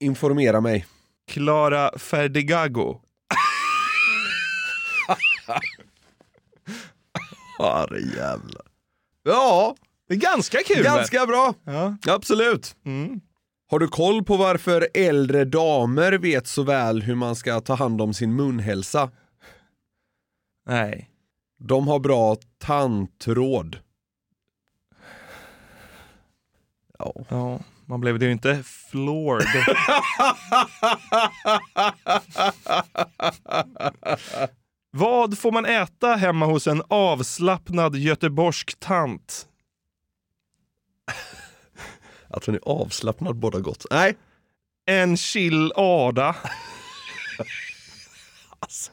Informera mig. Clara Ferdigago. Herrejävlar. Ja, Det är ganska kul. ganska bra. Ja. Absolut. Mm. Har du koll på varför äldre damer vet så väl hur man ska ta hand om sin munhälsa? Nej. De har bra tandtråd. Ja. Ja, man blev det ju inte floored. Vad får man äta hemma hos en avslappnad göteborgsk tant? Att hon är avslappnad båda gott. Nej. En chill ada. Alltså,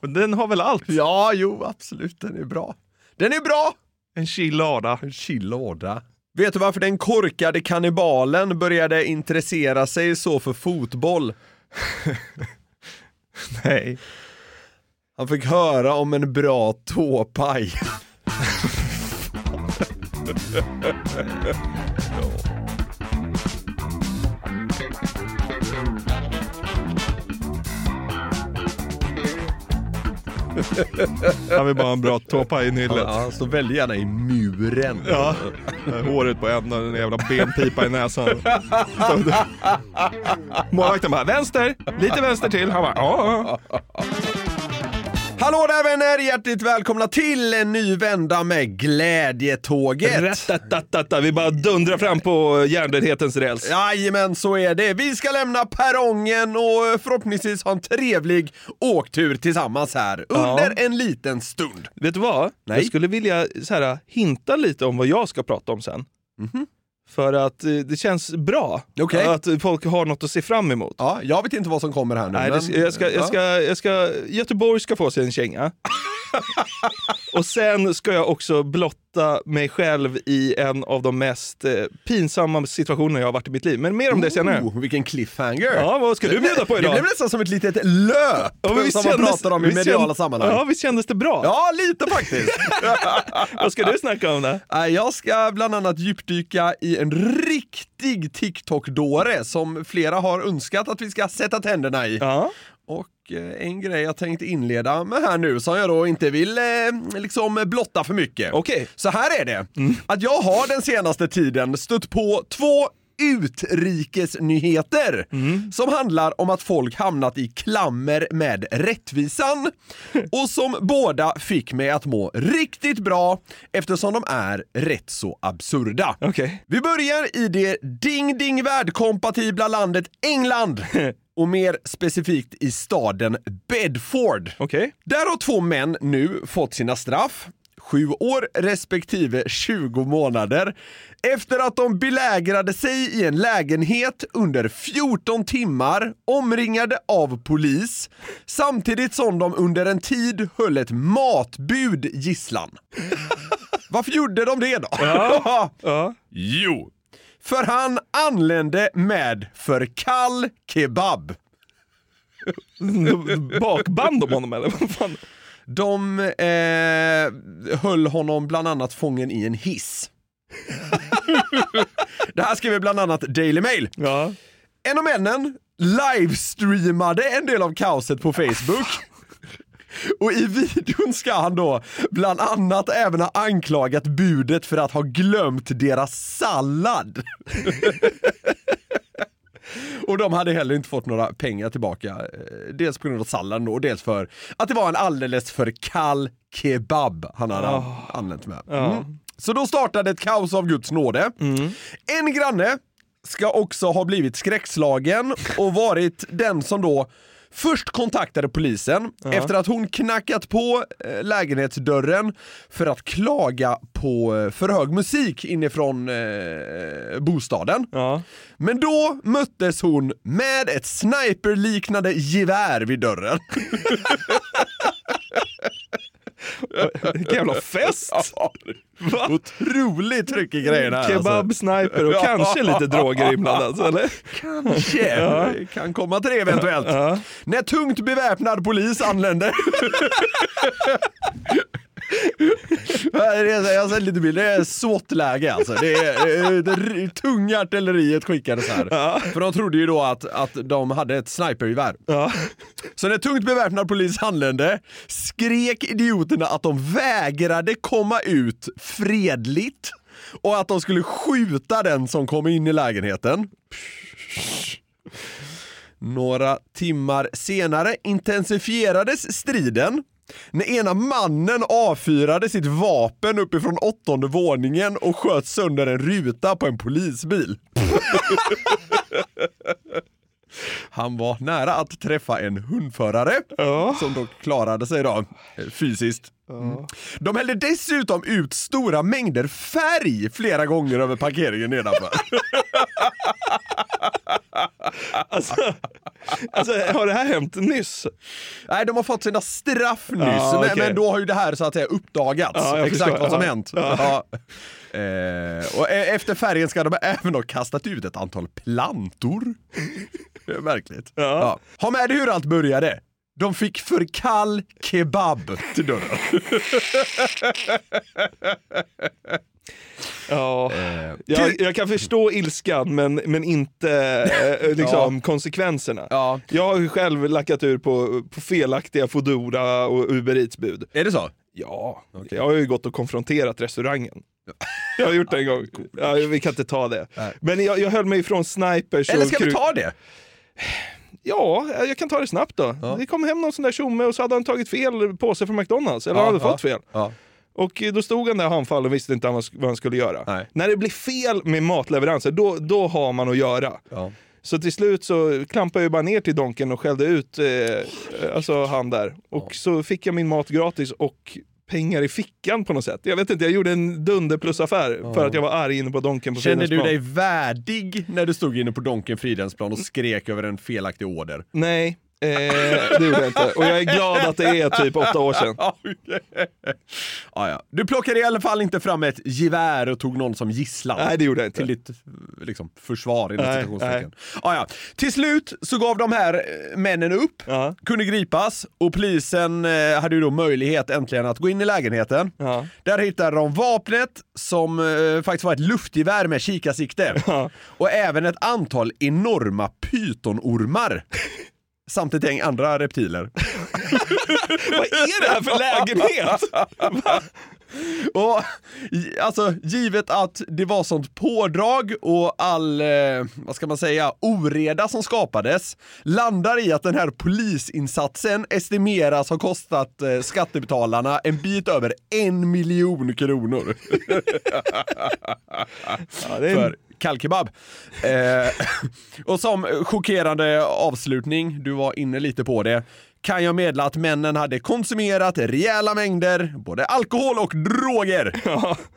Den har väl allt? Ja, jo, absolut. Den är bra. Den är bra! En chill ada. En chillada. Vet du varför den korkade kannibalen började intressera sig så för fotboll? Nej. Han fick höra om en bra tåpaj. Han vill bara ha en bra tåpaj i nyllet. Ja, så väldigt gärna i muren. Ja, håret på ändan, en jävla benpipa i näsan. Målvakten bara, vänster, lite vänster till. Han bara, ja. Ja. Hallå där vänner! Hjärtligt välkomna till en ny vända med Glädjetåget. Rätt, Vi bara dundrar fram på hjärndödhetens räls. Jajamän, så är det. Vi ska lämna perrongen och förhoppningsvis ha en trevlig åktur tillsammans här under en liten stund. Vet du vad? Nej. Jag skulle vilja så här, hinta lite om vad jag ska prata om sen. För att eh, det känns bra. Okej. Att folk har något att se fram emot. Ja, jag vet inte vad som kommer här nu. Nej, men... jag ska, jag ska, jag ska, Göteborg ska få sig en känga. Och sen ska jag också blotta mig själv i en av de mest eh, pinsamma situationer jag har varit i mitt liv. Men mer om det senare. Oh, vilken cliffhanger! Ja, vad ska du bjuda på Det idag? blev nästan som ett litet löp Ja, som man kändes- pratar om i mediala känd- sammanhang. Ja, visst kändes det bra? Ja, lite faktiskt. Vad ska du snacka om då? Jag ska bland annat djupdyka i en riktig TikTok-dåre som flera har önskat att vi ska sätta tänderna i. Ja. Och eh, en grej jag tänkte inleda med här nu som jag då inte vill eh, liksom blotta för mycket. Okej. Så här är det, att jag har den senaste tiden stött på två utrikesnyheter som handlar om att folk hamnat i klammer med rättvisan och som båda fick mig att må riktigt bra eftersom de är rätt så absurda. Okej. Vi börjar i det ding ding värld-kompatibla landet England och mer specifikt i staden Bedford. Okej. Där har två män nu fått sina straff, sju år respektive 20 månader, efter att de belägrade sig i en lägenhet under 14 timmar, omringade av polis, samtidigt som de under en tid höll ett matbud gisslan. Varför gjorde de det då? Ja. Jo, för han anlände med för kall kebab. Bakband om honom eller vad fan? De eh, höll honom bland annat fången i en hiss. det här skriver bland annat Daily Mail. Ja. En av männen livestreamade en del av kaoset på Facebook. Och i videon ska han då bland annat även ha anklagat budet för att ha glömt deras sallad. Och de hade heller inte fått några pengar tillbaka. eh, Dels på grund av salladen och dels för att det var en alldeles för kall kebab han hade använt med. Mm. Så då startade ett kaos av Guds nåde. En granne ska också ha blivit skräckslagen och varit den som då först kontaktade polisen efter att hon knackat på eh, lägenhetsdörren för att klaga på eh, för hög musik inifrån eh, bostaden. Ja. Men då möttes hon med ett sniperliknande gevär vid dörren. Vilken jävla fest! Va? Otroligt tryck i grejerna här, Kebab, alltså. sniper och kanske lite droger inblandat, eller? Kanske. Det Kan komma till det eventuellt. När tungt beväpnad polis anländer. Jag har sett lite bilder, det är SWAT-läge alltså. Det, är, det, tunga artilleriet skickades här. För de trodde ju då att, att de hade ett snipergevär. Ja. Så när tungt beväpnad polis anlände skrek idioterna att de vägrade komma ut fredligt och att de skulle skjuta den som kom in i lägenheten. Några timmar senare intensifierades striden när ena mannen avfyrade sitt vapen uppifrån åttonde våningen och sköt sönder en ruta på en polisbil. Han var nära att träffa en hundförare som dock klarade sig då fysiskt. Mm. De hällde dessutom ut stora mängder färg flera gånger över parkeringen nedanför. Alltså, alltså, har det här hänt nyss? Nej, de har fått sina straff nyss, Ja, men, okej. men då har ju det här så att säga uppdagats. Ja, exakt förstår. vad som Ja. hänt. Ja. Eh, och e- efter färgen ska de även ha kastat ut ett antal plantor. Det är märkligt. Ja. Ha med dig hur allt började. De fick för kall kebab till dörren. Ja. Eh, Jag, jag kan förstå ilskan men, men inte eh, liksom, konsekvenserna. Ja. Jag har ju själv lackat ur på, på felaktiga Foodora och Uber Eats-bud. Är det så? Ja, jag har ju gått och konfronterat restaurangen. Jag har gjort det en gång. Ja, vi kan inte ta det. Men jag, jag höll mig ifrån snipers Eller ska vi ta det? Ja, jag kan ta det snabbt då. Det kom hem någon sån där tjomme och så hade han tagit fel påse från McDonalds. Eller Ja, han hade ja. fått fel. Ja. Och då stod han där handfallen och visste inte vad han skulle göra. Nej. När det blir fel med matleveranser, då, då har man att göra. Ja. Så till slut så klampade jag bara ner till Donken och skällde ut eh, alltså han där. Och så fick jag min mat gratis och pengar i fickan på något sätt. Jag vet inte, jag gjorde en dunderplusaffär för att jag var arg inne på Donken på Kände du dig värdig när du stod inne på Donken Fridhemsplan och skrek över en felaktig order? Nej, eh, det gjorde jag inte. Och jag är glad att det är typ åtta år sedan. Ja, ja. Du plockade i alla fall inte fram ett gevär och tog någon som gisslan. Nej, det gjorde jag inte. Till ditt liksom, försvar inom citationstecken. Ja, ja. Till slut så gav de här eh, männen upp, Ja. kunde gripas och polisen eh, hade ju då möjlighet äntligen att gå in i lägenheten. Ja. Där hittade de vapnet som eh, faktiskt var ett luftgevär med kikarsikte. Och även ett antal enorma pytonormar. Samt ett gäng andra reptiler. Vad är det här för lägenhet? Och alltså, givet att det var sånt pådrag och all, eh, vad ska man säga, oreda som skapades, landar i att den här polisinsatsen estimeras ha kostat eh, skattebetalarna en bit över en miljon kronor. Ja, det är för kallkebab. Eh, och som chockerande avslutning, du var inne lite på det, kan jag meddela att männen hade konsumerat rejäla mängder både alkohol och droger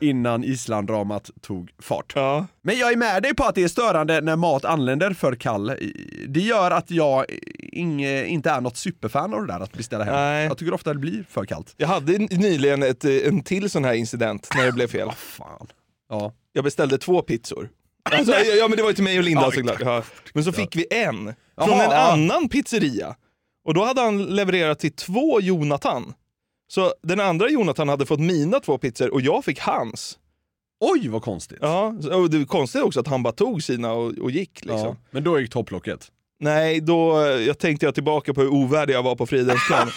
innan Islanddramat tog fart. Ja. Men jag är med dig på att det är störande när mat anländer för kall. Det gör att jag inge, inte är något superfan av det där att beställa hem. Nej. Jag tycker ofta det blir för kallt. Jag hade nyligen ett, eh, en till sån här incident när det blev fel. Fan. Ja. Jag beställde två pizzor. Alltså, ja, men det var ju till mig och Linda Ja, såklart. Ja. Men så fick vi en från Jaha, en annan pizzeria. Och då hade han levererat till två Jonathan. Så den andra Jonathan hade fått mina två pizzor och jag fick hans. Oj vad konstigt. Ja, och det konstiga också att han bara tog sina och, och gick liksom. Men då gick topplocket. Nej, då jag tänkte jag tillbaka på hur ovärdig jag var på Fridhemsplan.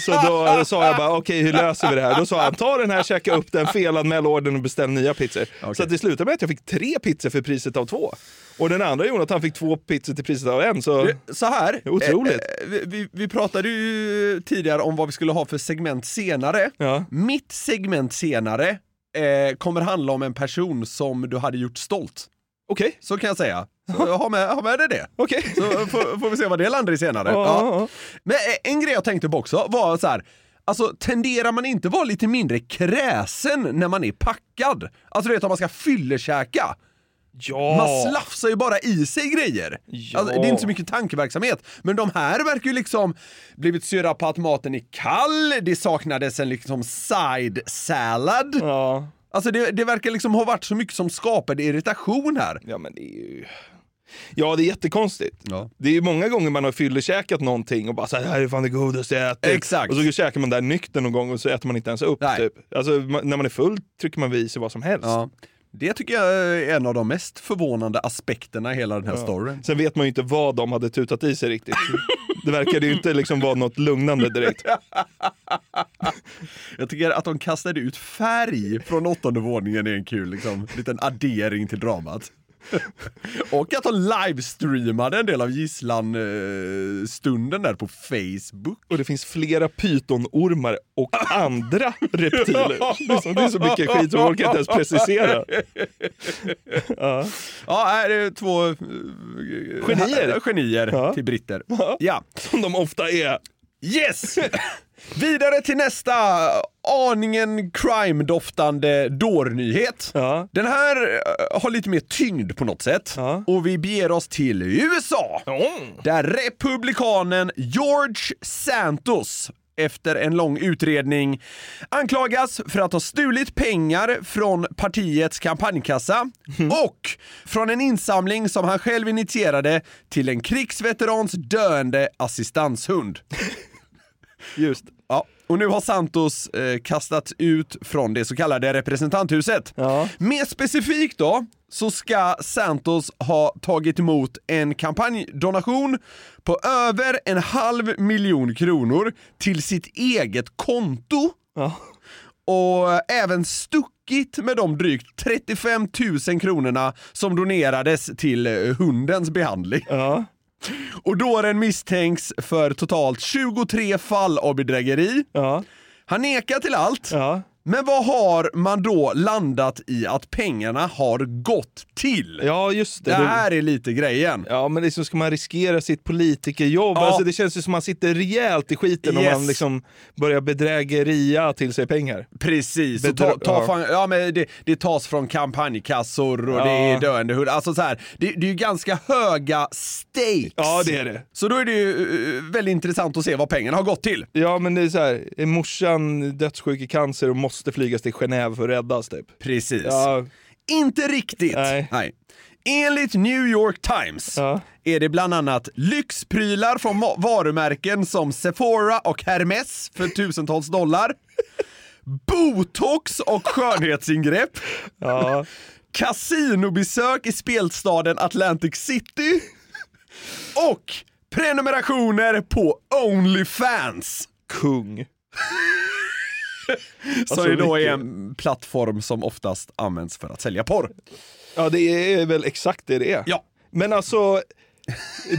Så då sa jag bara, okej hur löser vi det här? Då sa han, ta den här, checka upp den, felanmäl ordern och beställ nya pizzor. Så att det slutade med att jag fick tre pizzor för priset av två. Och den andra Jonathan fick två pizzor till priset av en. Så Så här, Otroligt. eh, vi- vi, vi pratade ju tidigare om vad vi skulle ha för segment senare. Ja. Mitt segment senare eh, kommer handla om en person som du hade gjort stolt. Okej, Så kan jag säga. Så ha med, ha med dig det. okej. Så får, får vi se vad det landar i senare. Ja, Ja. ja, ja. Men eh, en grej jag tänkte på också var så här. Alltså tenderar man inte vara lite mindre kräsen när man är packad? Alltså du vet om man ska fyllekäka. Ja. Man slafsar ju bara i sig grejer. Ja. Alltså, det är inte så mycket tankeverksamhet. Men de här verkar ju liksom blivit sura på att maten är kall, det saknades en liksom side salad. Ja. Alltså det, det verkar liksom ha varit så mycket som skapade irritation här. ja, men det är ju... Ja, det är jättekonstigt. Ja. Det är ju många gånger man har fyllekäkat någonting och bara så här, det här är fan det godaste jag ätit. Exakt. Och så käkar man där nykter någon gång och så äter man inte ens upp. Nej. Typ. Alltså, när man är full trycker man i sig vad som helst. Ja. Det tycker jag är en av de mest förvånande aspekterna i hela den här storyn. Sen vet man ju inte vad de hade tutat i sig riktigt. Det verkade ju inte liksom vara något lugnande direkt. Jag tycker att de kastade ut färg från åttonde våningen är en kul liksom, liten addering till dramat. Och att de livestreamade en del av gisslan-stunden där på Facebook. Och det finns flera pytonormar och andra reptiler. Liksom, det är så mycket skit så folk kan inte ens precisera. Ja. Ja, här är två eh, Genier. genier Ja. till britter. Ja. Som de ofta är. Yes! Vidare till nästa aningen crime-doftande dårnyhet. Ja. Den här eh, har lite mer tyngd på något sätt. Ja. Och vi beger oss till USA. Där republikanen George Santos efter en lång utredning anklagas för att ha stulit pengar från partiets kampanjkassa och från en insamling som han själv initierade till en krigsveterans döende assistanshund. Just. Ja, och nu har Santos eh, kastats ut från det så kallade representanthuset. Ja. Mer specifikt då, så ska Santos ha tagit emot en kampanjdonation på över en halv miljon kronor till sitt eget konto Ja. och även stuckit med de drygt 35 000 kronorna som donerades till eh, hundens behandling. Ja. Och dåren misstänks för totalt 23 fall av bedrägeri. Ja. Han nekar till allt. Ja. Men vad har man då landat i att pengarna har gått till? Ja, just det. Det här är lite grejen. Ja, men liksom ska man riskera sitt politikerjobb? Ja. Alltså, det känns ju som man sitter rejält i skiten Yes. om man liksom börjar bedrägeria till sig pengar. Precis, Bedra- ta, ta ja. ja, men det, det tas från kampanjkassor och Ja. det är döende hund. Alltså så här, det, det är ju ganska höga stakes. Ja, det är det. Så då är det ju eh, väldigt intressant att se vad pengarna har gått till. Ja, men det är så här, är morsan dödssjuk i cancer och måste flygas till Genève för att räddas typ? Precis. Ja, Inte riktigt. Nej. Enligt New York Times Ja. är det bland annat lyxprylar från varumärken som Sephora och Hermes för tusentals dollar. Botox och skönhetsingrepp. ja. Kasinobesök i spelstaden Atlantic City. Och prenumerationer på Onlyfans. kung. Som Alltså, ju då är en plattform som oftast används för att sälja porr. Ja, det är väl exakt det det är. Ja. Men alltså,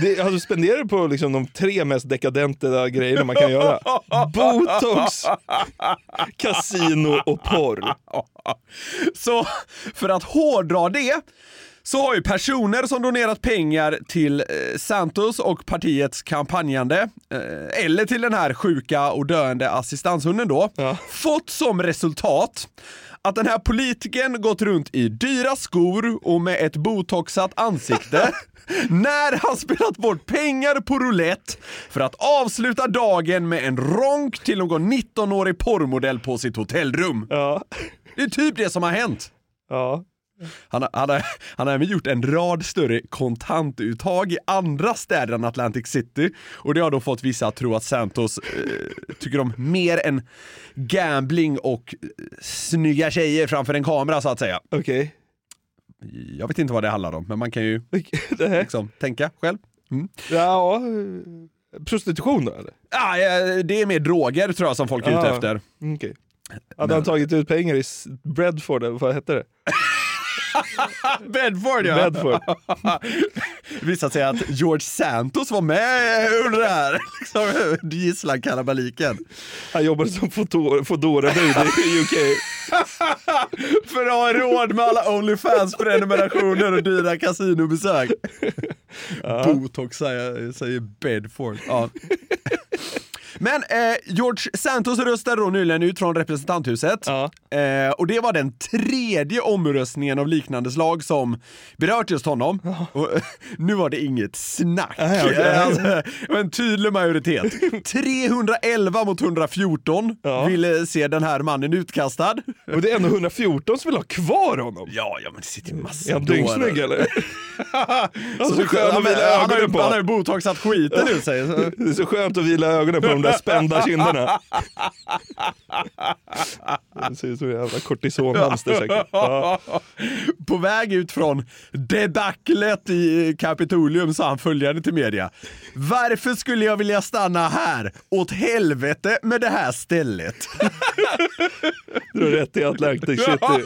det, alltså spenderar du på liksom de tre mest dekadenta grejerna man kan göra? Botox, kasino och porr. Så för att hårdra det så har ju personer som donerat pengar till eh, Santos och partiets kampanjande, eh, eller till den här sjuka och döende assistanshunden då, Ja. fått som resultat att den här politikern gått runt i dyra skor och med ett botoxat ansikte när han spelat bort pengar på roulette för att avsluta dagen med en ronk till någon 19-årig porrmodell på sitt hotellrum. Ja. Det är typ det som har hänt. Ja. Han har, han, har, han har även gjort en rad större kontantuttag i andra städer än Atlantic City och det har då fått vissa att tro att Santos eh, tycker om mer än gambling och eh, snygga tjejer framför en kamera så att säga. Okej. Jag vet inte vad det handlar om, men man kan ju liksom tänka själv. Ja, eh, prostitution då eller? Ah, eh, det är mer droger tror jag som folk är ute Ja. efter. Okej. Hade han tagit ut pengar i Bredford, eller vad hette det? Bedford ja! Bedford. Det visade sig att George Santos var med under det här liksom, gisslankalabaliken. Han jobbade som Foodora-bud i UK. För att ha råd med alla Onlyfans-prenumerationer och dyra kasinobesök. Botox säger, säger Bedford. Ja. Men eh, George Santos röstade då nyligen ut från representanthuset. Ja. Eh, och det var den tredje omröstningen av liknande slag som berört just honom. Och, eh, nu var det inget snack. Nej, okej. Eh, Alltså, en tydlig majoritet. 311 mot 114 Ja. ville se den här mannen utkastad. Och det är ändå 114 som vill ha kvar honom. Ja, ja men det sitter ju massor Är han dyngsnygg eller? Alltså, så skönt Ja, att vila ögonen han har ju på. botoxat skiten ur sig. Det är så skönt att vila ögonen på de där spända kinderna. Det ser ut som en jävla kortisonhamster säkert. Ja. På väg ut från debaclet i Kapitolium sa han följande till media. Varför skulle jag vilja stanna här? Åt helvete med det här stället. Du har rätt i Atlantic City.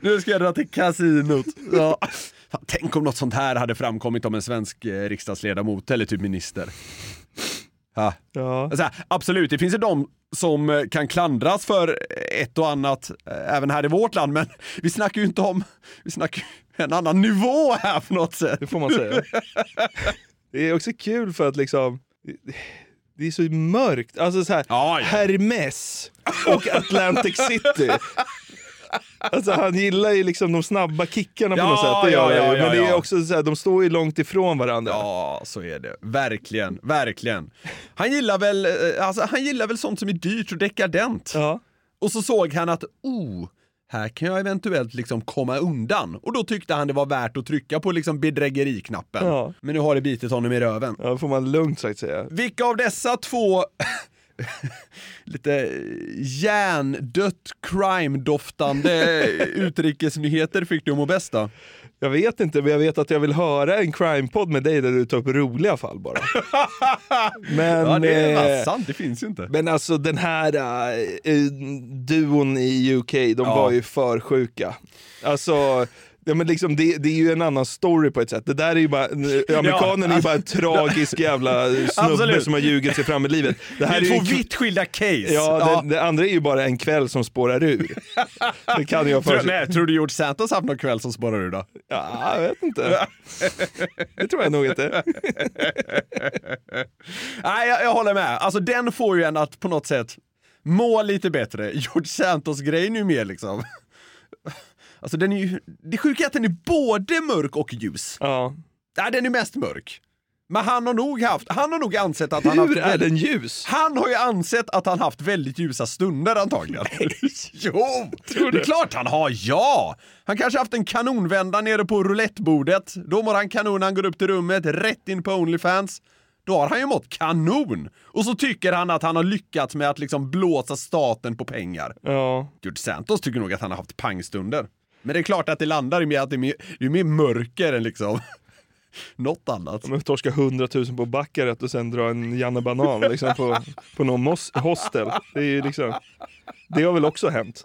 Nu ska jag dra till kasinot. Ja. Fan, Tänk om något sånt här hade framkommit om en svensk eh, riksdagsledamot eller typ minister. Ja. Ja. Alltså, absolut, det finns ju de som eh, kan klandras för ett och annat eh, även här i vårt land, men vi snackar ju inte om, vi snackar en annan nivå här på något sätt. Det får man säga. Det är också kul för att liksom det är så mörkt. Alltså så här, ja. Hermes och Atlantic City. Alltså han gillar ju liksom de snabba kickarna på Ja, något sätt. Det ja, ja, ju. Men ja, det är ja. också så här, de står ju långt ifrån varandra. Ja, så är det. Verkligen, verkligen. Han gillar väl, eh, alltså, han gillar väl sånt som är dyrt och dekadent. Ja. Och så såg han att, oh, här kan jag eventuellt liksom komma undan. Och då tyckte han det var värt att trycka på liksom bedrägeriknappen. Ja. Men nu har det bitit honom i röven. Ja, får man lugnt sagt säga. Vilka av dessa två lite hjärndött crime-doftande utrikesnyheter fick du må bäst då? Jag vet inte, men jag vet att jag vill höra en crime-podd med dig där du tar upp roliga fall bara. Men, Ja, det är eh, sant, det finns ju inte. men alltså den här äh, duon i UK, de Ja. var ju för sjuka. Alltså, ja, men liksom, det, det är ju en annan story på ett sätt. Det där är ju bara, amerikanen är ju bara en tragisk jävla snubbe Absolut. som har ljugit sig fram i livet. Det Det här är är ju två k- vitt skilda case. Ja, Det, det andra är ju bara en kväll som spårar ur. Det kan jag Tror, nej, tror du George Santos haft någon kväll som spårar ur då? Ja, jag vet inte. Det tror jag nog inte. Nej, jag, jag håller med. Alltså den får ju en att på något sätt må lite bättre. George Santos-grejen är ju mer liksom... Alltså den är ju... Det sjuka är att den är både mörk och ljus. Ja. Nej, den är mest mörk. Men han har nog haft, han har nog ansett att han Hur haft är väldigt- den ljus? Han har ju ansett att han haft väldigt ljusa stunder antagligen. jo, det är klart han har, ja! Han kanske haft en kanonvända nere på roulettebordet. Då mår han kanon, han går upp till rummet, rätt in på Onlyfans. Då har han ju mått kanon! Och så tycker han att han har lyckats med att liksom blåsa staten på pengar. Ja. George Santos tycker nog att han har haft pangstunder. Men det är klart att det landar i mer att det är mer, det är mer mörker än liksom något annat. Men torska 100 000 på Baccarat och sen dra en Janne Banan liksom på, på någon hostel. Det är ju liksom... Det har väl också hänt.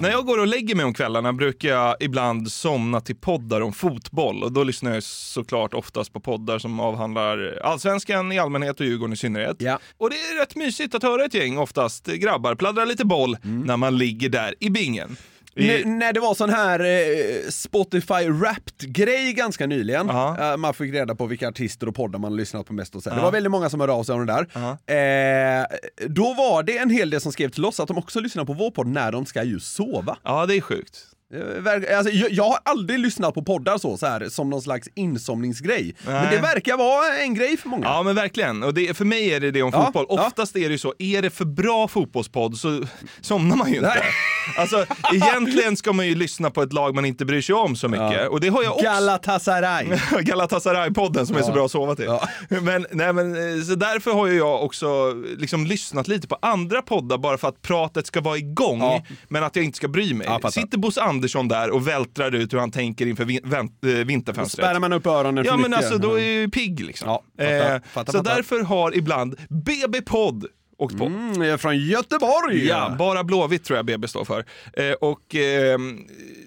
När jag går och lägger mig om kvällarna brukar jag ibland somna till poddar om fotboll och då lyssnar jag såklart oftast på poddar som avhandlar allsvenskan i allmänhet och Djurgården i synnerhet. Ja. Och det är rätt mysigt att höra ett gäng, oftast grabbar, pladdra lite boll när man ligger där i bingen. I, N- när det var sån här eh, Spotify Wrapped-grej ganska nyligen, Ja. eh, man fick reda på vilka artister och poddar man har lyssnat på mest och så. här. Ja. Det var väldigt många som hörde av sig om det där. Eh, då var det en hel del som skrev till oss att de också lyssnar på vår podd när de ska just sova. ja, det är sjukt. Eh, Alltså, jag, har aldrig lyssnat på poddar så, så här, som någon slags insomningsgrej. Men Nej. det verkar vara en grej för många. Ja men verkligen, och det, för mig är det det om Ja, fotboll. ja. Oftast är det ju så, är det för bra fotbollspodd så somnar man ju inte. Nej. Alltså egentligen ska man ju lyssna på ett lag man inte bryr sig om så mycket. Och det har jag också. Galatasaray. Galatasaray-podden som är så bra att sova till. Ja. Men, nej, men, eh, så därför har ju jag också liksom lyssnat lite på andra poddar bara för att pratet ska vara igång, Ja. men att jag inte ska bry mig. Ja. Sitter Bosse Andersson där och vältrar ut hur han tänker inför vin- eh, vinterfönstret. Spärrar man upp öronen för Ja men mycket. alltså då är jag ju pigg liksom. Ja, fattar, eh, fattar, så fattar. därför har ibland BB-podd åkt på. Mm, jag är från Göteborg! Ja, bara Blåvitt tror jag BB står för. Eh, och, ehm,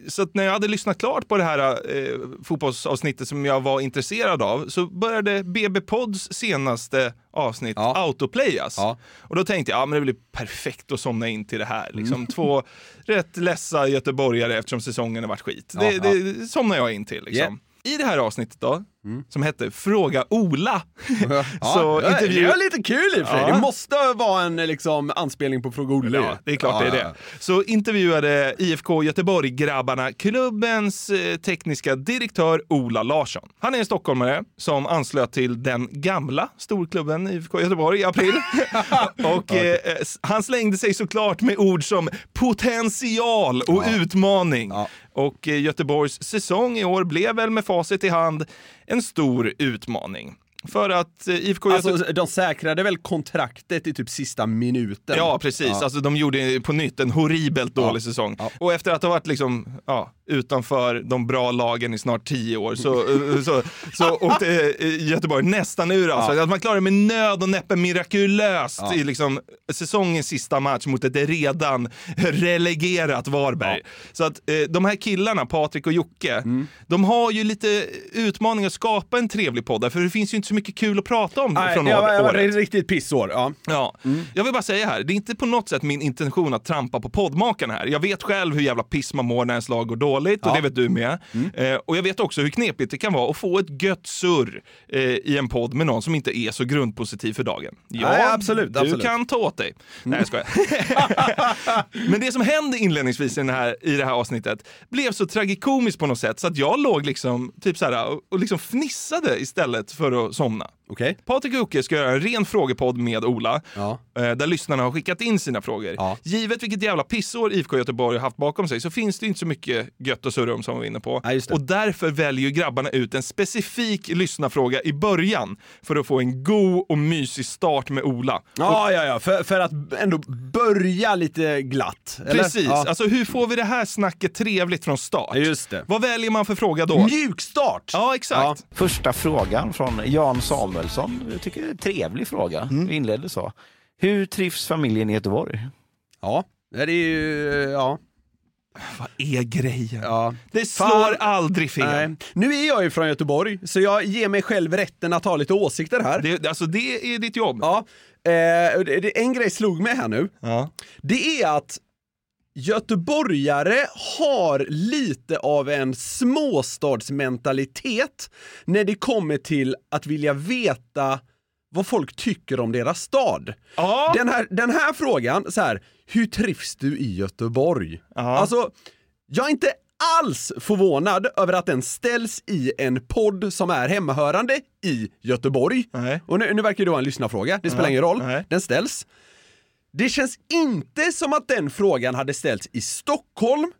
så när jag hade lyssnat klart på det här eh, fotbollsavsnittet som jag var intresserad av så började BB Pods senaste avsnitt Ja. autoplayas. Ja. Och då tänkte jag, ja, men det blir perfekt att somna in till det här. Liksom. Mm. Två rätt ledsa göteborgare eftersom säsongen har varit skit. Ja, det, det somnar jag in till. Liksom. I det här avsnittet då, Mm. som hette Fråga Ola. Ja, Så ja, intervju- Det är lite kul i och för sig. Det måste vara en liksom, anspelning på Fråga Olle. Ja, det är klart Ja, det är det. Så intervjuade IFK Göteborg-grabbarna klubbens eh, tekniska direktör Ola Larsson. Han är en stockholmare som anslöt till den gamla storklubben IFK Göteborg i april. och eh, han slängde sig såklart med ord som potential och utmaning. Och eh, Göteborgs säsong i år blev väl med facit i hand en stor utmaning. För att eh, IFK Göteborg... Alltså, de säkrade väl kontraktet i typ sista minuten? Ja, precis. Ja. Alltså, de gjorde på nytt en horribelt dålig Ja. säsong. Ja. Och efter att ha varit liksom, ja, utanför de bra lagen i snart tio år så, eh, så, så åkte eh, Göteborg nästan ur. Ja. Att man klarade med nöd och näppe mirakulöst i liksom, säsongens sista match mot ett redan relegerat Varberg. Så att eh, de här killarna, Patrik och Jocke, Mm. de har ju lite utmaning att skapa en trevlig podd för det finns ju inte så mycket kul att prata om Nej, från det var, år- det året. ett riktigt pissår. Ja. Ja, jag vill bara säga här, det är inte på något sätt min intention att trampa på poddmakarna här. Jag vet själv hur jävla piss man mår när ens lag går dåligt och Ja. det vet du med. Eh, och jag vet också hur knepigt det kan vara att få ett gött surr eh, i en podd med någon som inte är så grundpositiv för dagen. Ja, Nej, absolut, du absolut. kan ta åt dig. Nej, jag skojar. Men det som hände inledningsvis i, den här, i det här avsnittet blev så tragikomiskt på något sätt så att jag låg liksom, typ så här, och, och liksom fnissade istället för att somna. Okej. Patrik och Jocke ska göra en ren frågepodd med Ola, Ja. eh, där lyssnarna har skickat in sina frågor. Ja. Givet vilket jävla pissår IFK Göteborg har haft bakom sig så finns det inte så mycket gött att surra om som vi var inne på. Ja, och därför väljer grabbarna ut en specifik lyssnarfråga i början för att få en god och mysig start med Ola. Ja, ja, ja. För, för att ändå börja lite glatt. Eller? Precis, Ja. alltså hur får vi det här snacket trevligt från start? Ja, just det. Vad väljer man för fråga då? Mjuk start! Ja, exakt. Första frågan från Jan Samuelsson. Jag tycker det är en trevlig fråga. Vi inledde så. Hur trivs familjen i Göteborg? Ja, det är ju... Ja. Vad är grejen? ja. Det slår Fan. aldrig fel. Nej. Nu är jag ju från Göteborg, så jag ger mig själv rätten att ha lite åsikter här. Det, alltså det är ditt jobb. Ja. Eh, en grej slog mig här nu. Ja. Det är att göteborgare har lite av en småstadsmentalitet när det kommer till att vilja veta vad folk tycker om deras stad. Ja. Den, här, den här frågan, så här, hur trivs du i Göteborg? Alltså, jag är inte alls förvånad över att den ställs i en podd som är hemmahörande i Göteborg. Och nu, nu verkar det vara en lyssnarfråga, det spelar Ja. ingen roll. Nej. Den ställs. Det känns inte som att den frågan hade ställts i Stockholm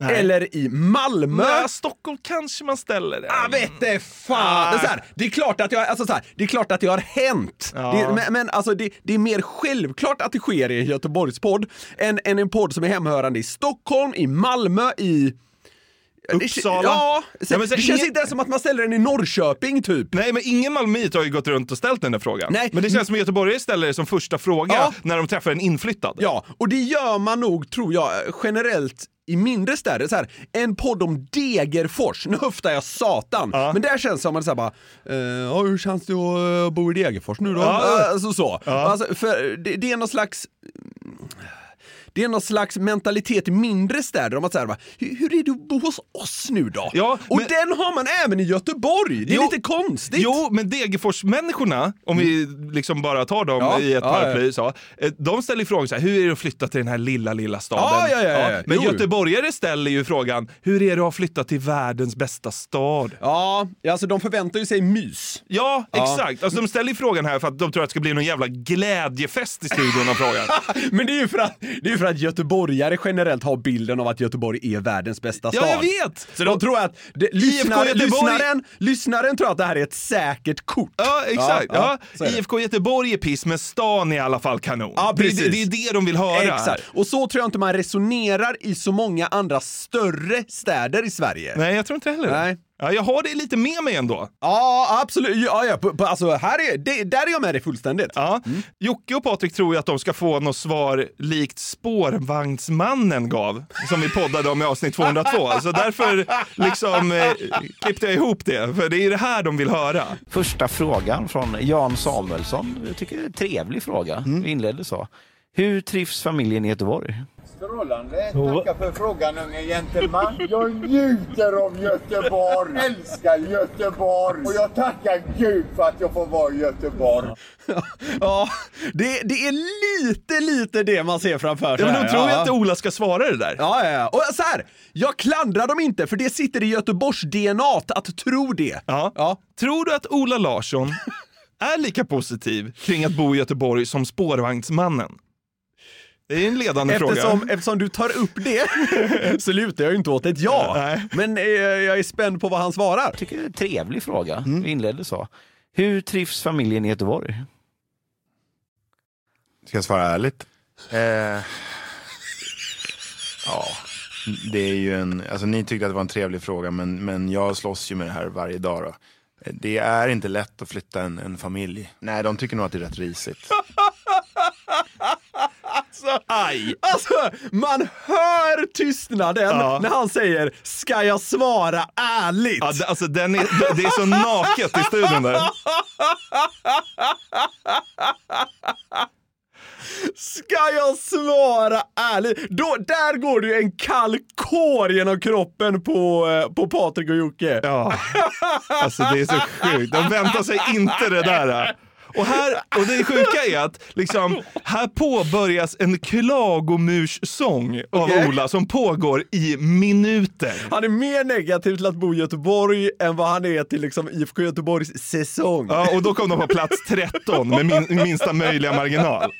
Nej. eller i Malmö. Nej, Stockholm kanske man ställer det. Ah, vet fan! Det, är här, det, är klart att jag, alltså så här, det är klart att det har hänt. Ja. Det, men men alltså det, det är mer självklart att det sker i en Göteborgspodd än, än en podd som är hemhörande i Stockholm, i Malmö, i... Uppsala. Ja, Ja, så, men så det känns ingen- inte ens som att man ställer den i Norrköping typ. Nej, men ingen malmöit har ju gått runt och ställt den där frågan. Nej. Men det känns som att göteborgare ställer det som första fråga Ja. när de träffar en inflyttad. Ja, och det gör man nog, tror jag, generellt i mindre städer. Så här, en podd om Degerfors, nu höftar jag satan, men där känns det som att man säger bara, eh, ja, hur känns det att eh, bo i Degerfors nu då? Ja. Alltså så. Alltså, för det, det är någon slags det är någon slags mentalitet i mindre städer om att säga, hur, är det att bo hos oss nu då? Ja, och men- den har man även i Göteborg! Det är Jo, lite konstigt. Jo, men Degerfors-människorna, om vi liksom bara tar dem Ja, i ett ja, paraply, så, eh, de ställer frågan så här, hur är det att flytta till den här lilla, lilla staden? Ja, ja, ja, ja. Men Jo, göteborgare ställer ju frågan, hur är det att flytta till världens bästa stad? Ja, alltså de förväntar ju sig mys. Ja, exakt. Alltså, de ställer ju frågan här för att de tror att det ska bli någon jävla glädjefest i studion av frågan. Men det är ju för att, det är ju för att göteborgare generellt har bilden av att Göteborg är världens bästa Ja, stad. jag vet! Så de tror att, det, lyssnar, Göteborg- lyssnaren, lyssnaren tror att det här är ett säkert kort. Ja, exakt. Ja, det. IFK Göteborg är piss, men stan är i alla fall kanon. Ja, det, precis. det, det är det de vill höra. Exakt. Och så tror jag inte man resonerar i så många andra större städer i Sverige. Nej, jag tror inte heller det. Nej. Ja, jag har det lite med mig ändå. Ja, absolut. Ja, ja. På, på, alltså, här är, det, där är jag med dig fullständigt. Ja. Jocke och Patrik tror ju att de ska få något svar likt spårvagnsmannen gav, som vi poddade om i avsnitt 202. Så därför liksom eh, klippte jag ihop det, för det är det här de vill höra. Första frågan från Jan Samuelsson. Jag tycker det är en trevlig fråga. Mm. Vi inledde så. Hur trivs familjen i Göteborg? Strålande. Tackar för frågan unge gentleman. Jag njuter av Göteborg. Älskar Göteborg. Och jag tackar Gud för att jag får vara i Göteborg. Ja, det, det är lite, lite det man ser framför sig. Ja, men de här. tror Ja. att Ola ska svara det där. Ja, ja, ja. Och så här, jag klandrar dem inte för det sitter i Göteborgs DNA att tro det. Ja. Ja. Tror du att Ola Larsson är lika positiv kring att bo i Göteborg som spårvagnsmannen? Det är en ledande Eftersom, fråga. eftersom du tar upp det så lutar jag ju inte åt ett ja. Nej. Men eh, jag är spänd på vad han svarar. Jag tycker det är en trevlig fråga. Mm. Vi inledde så. Hur trivs familjen i Göteborg? Ska jag svara ärligt? Eh, ja, det är ju en, alltså ni tyckte att det var en trevlig fråga men, men jag slåss ju med det här varje dag då. Eh, Det är inte lätt att flytta en, en familj. Nej, de tycker nog att det är rätt risigt. Alltså, Aj. alltså, man hör tystnaden Ja. när han säger “Ska jag svara ärligt?” Ja, det- alltså, den är, det är så naket i studion där. Ska jag svara ärligt? Då, där går det ju en kall kår genom kroppen på, eh, på Patrik och Jocke. Ja, alltså det är så sjukt. De väntar sig inte det där. Och, här, och det sjuka är att liksom, här påbörjas en klagomurssång av Okej. Ola som pågår i minuter. Han är mer negativ till att bo i Göteborg än vad han är till liksom IFK Göteborgs säsong. Ja, och då kom de på plats 13 med min, minsta möjliga marginal.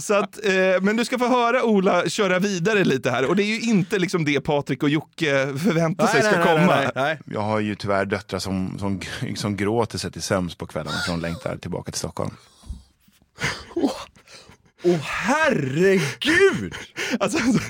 Så att, eh, men du ska få höra Ola köra vidare lite här och det är ju inte liksom det Patrik och Jocke förväntar sig ska komma. nej. Jag har ju tyvärr döttrar som, som, som gråter sig till sömns på kvällarna för de längtar tillbaka till Stockholm. Åh herregud! Alltså, Alltså,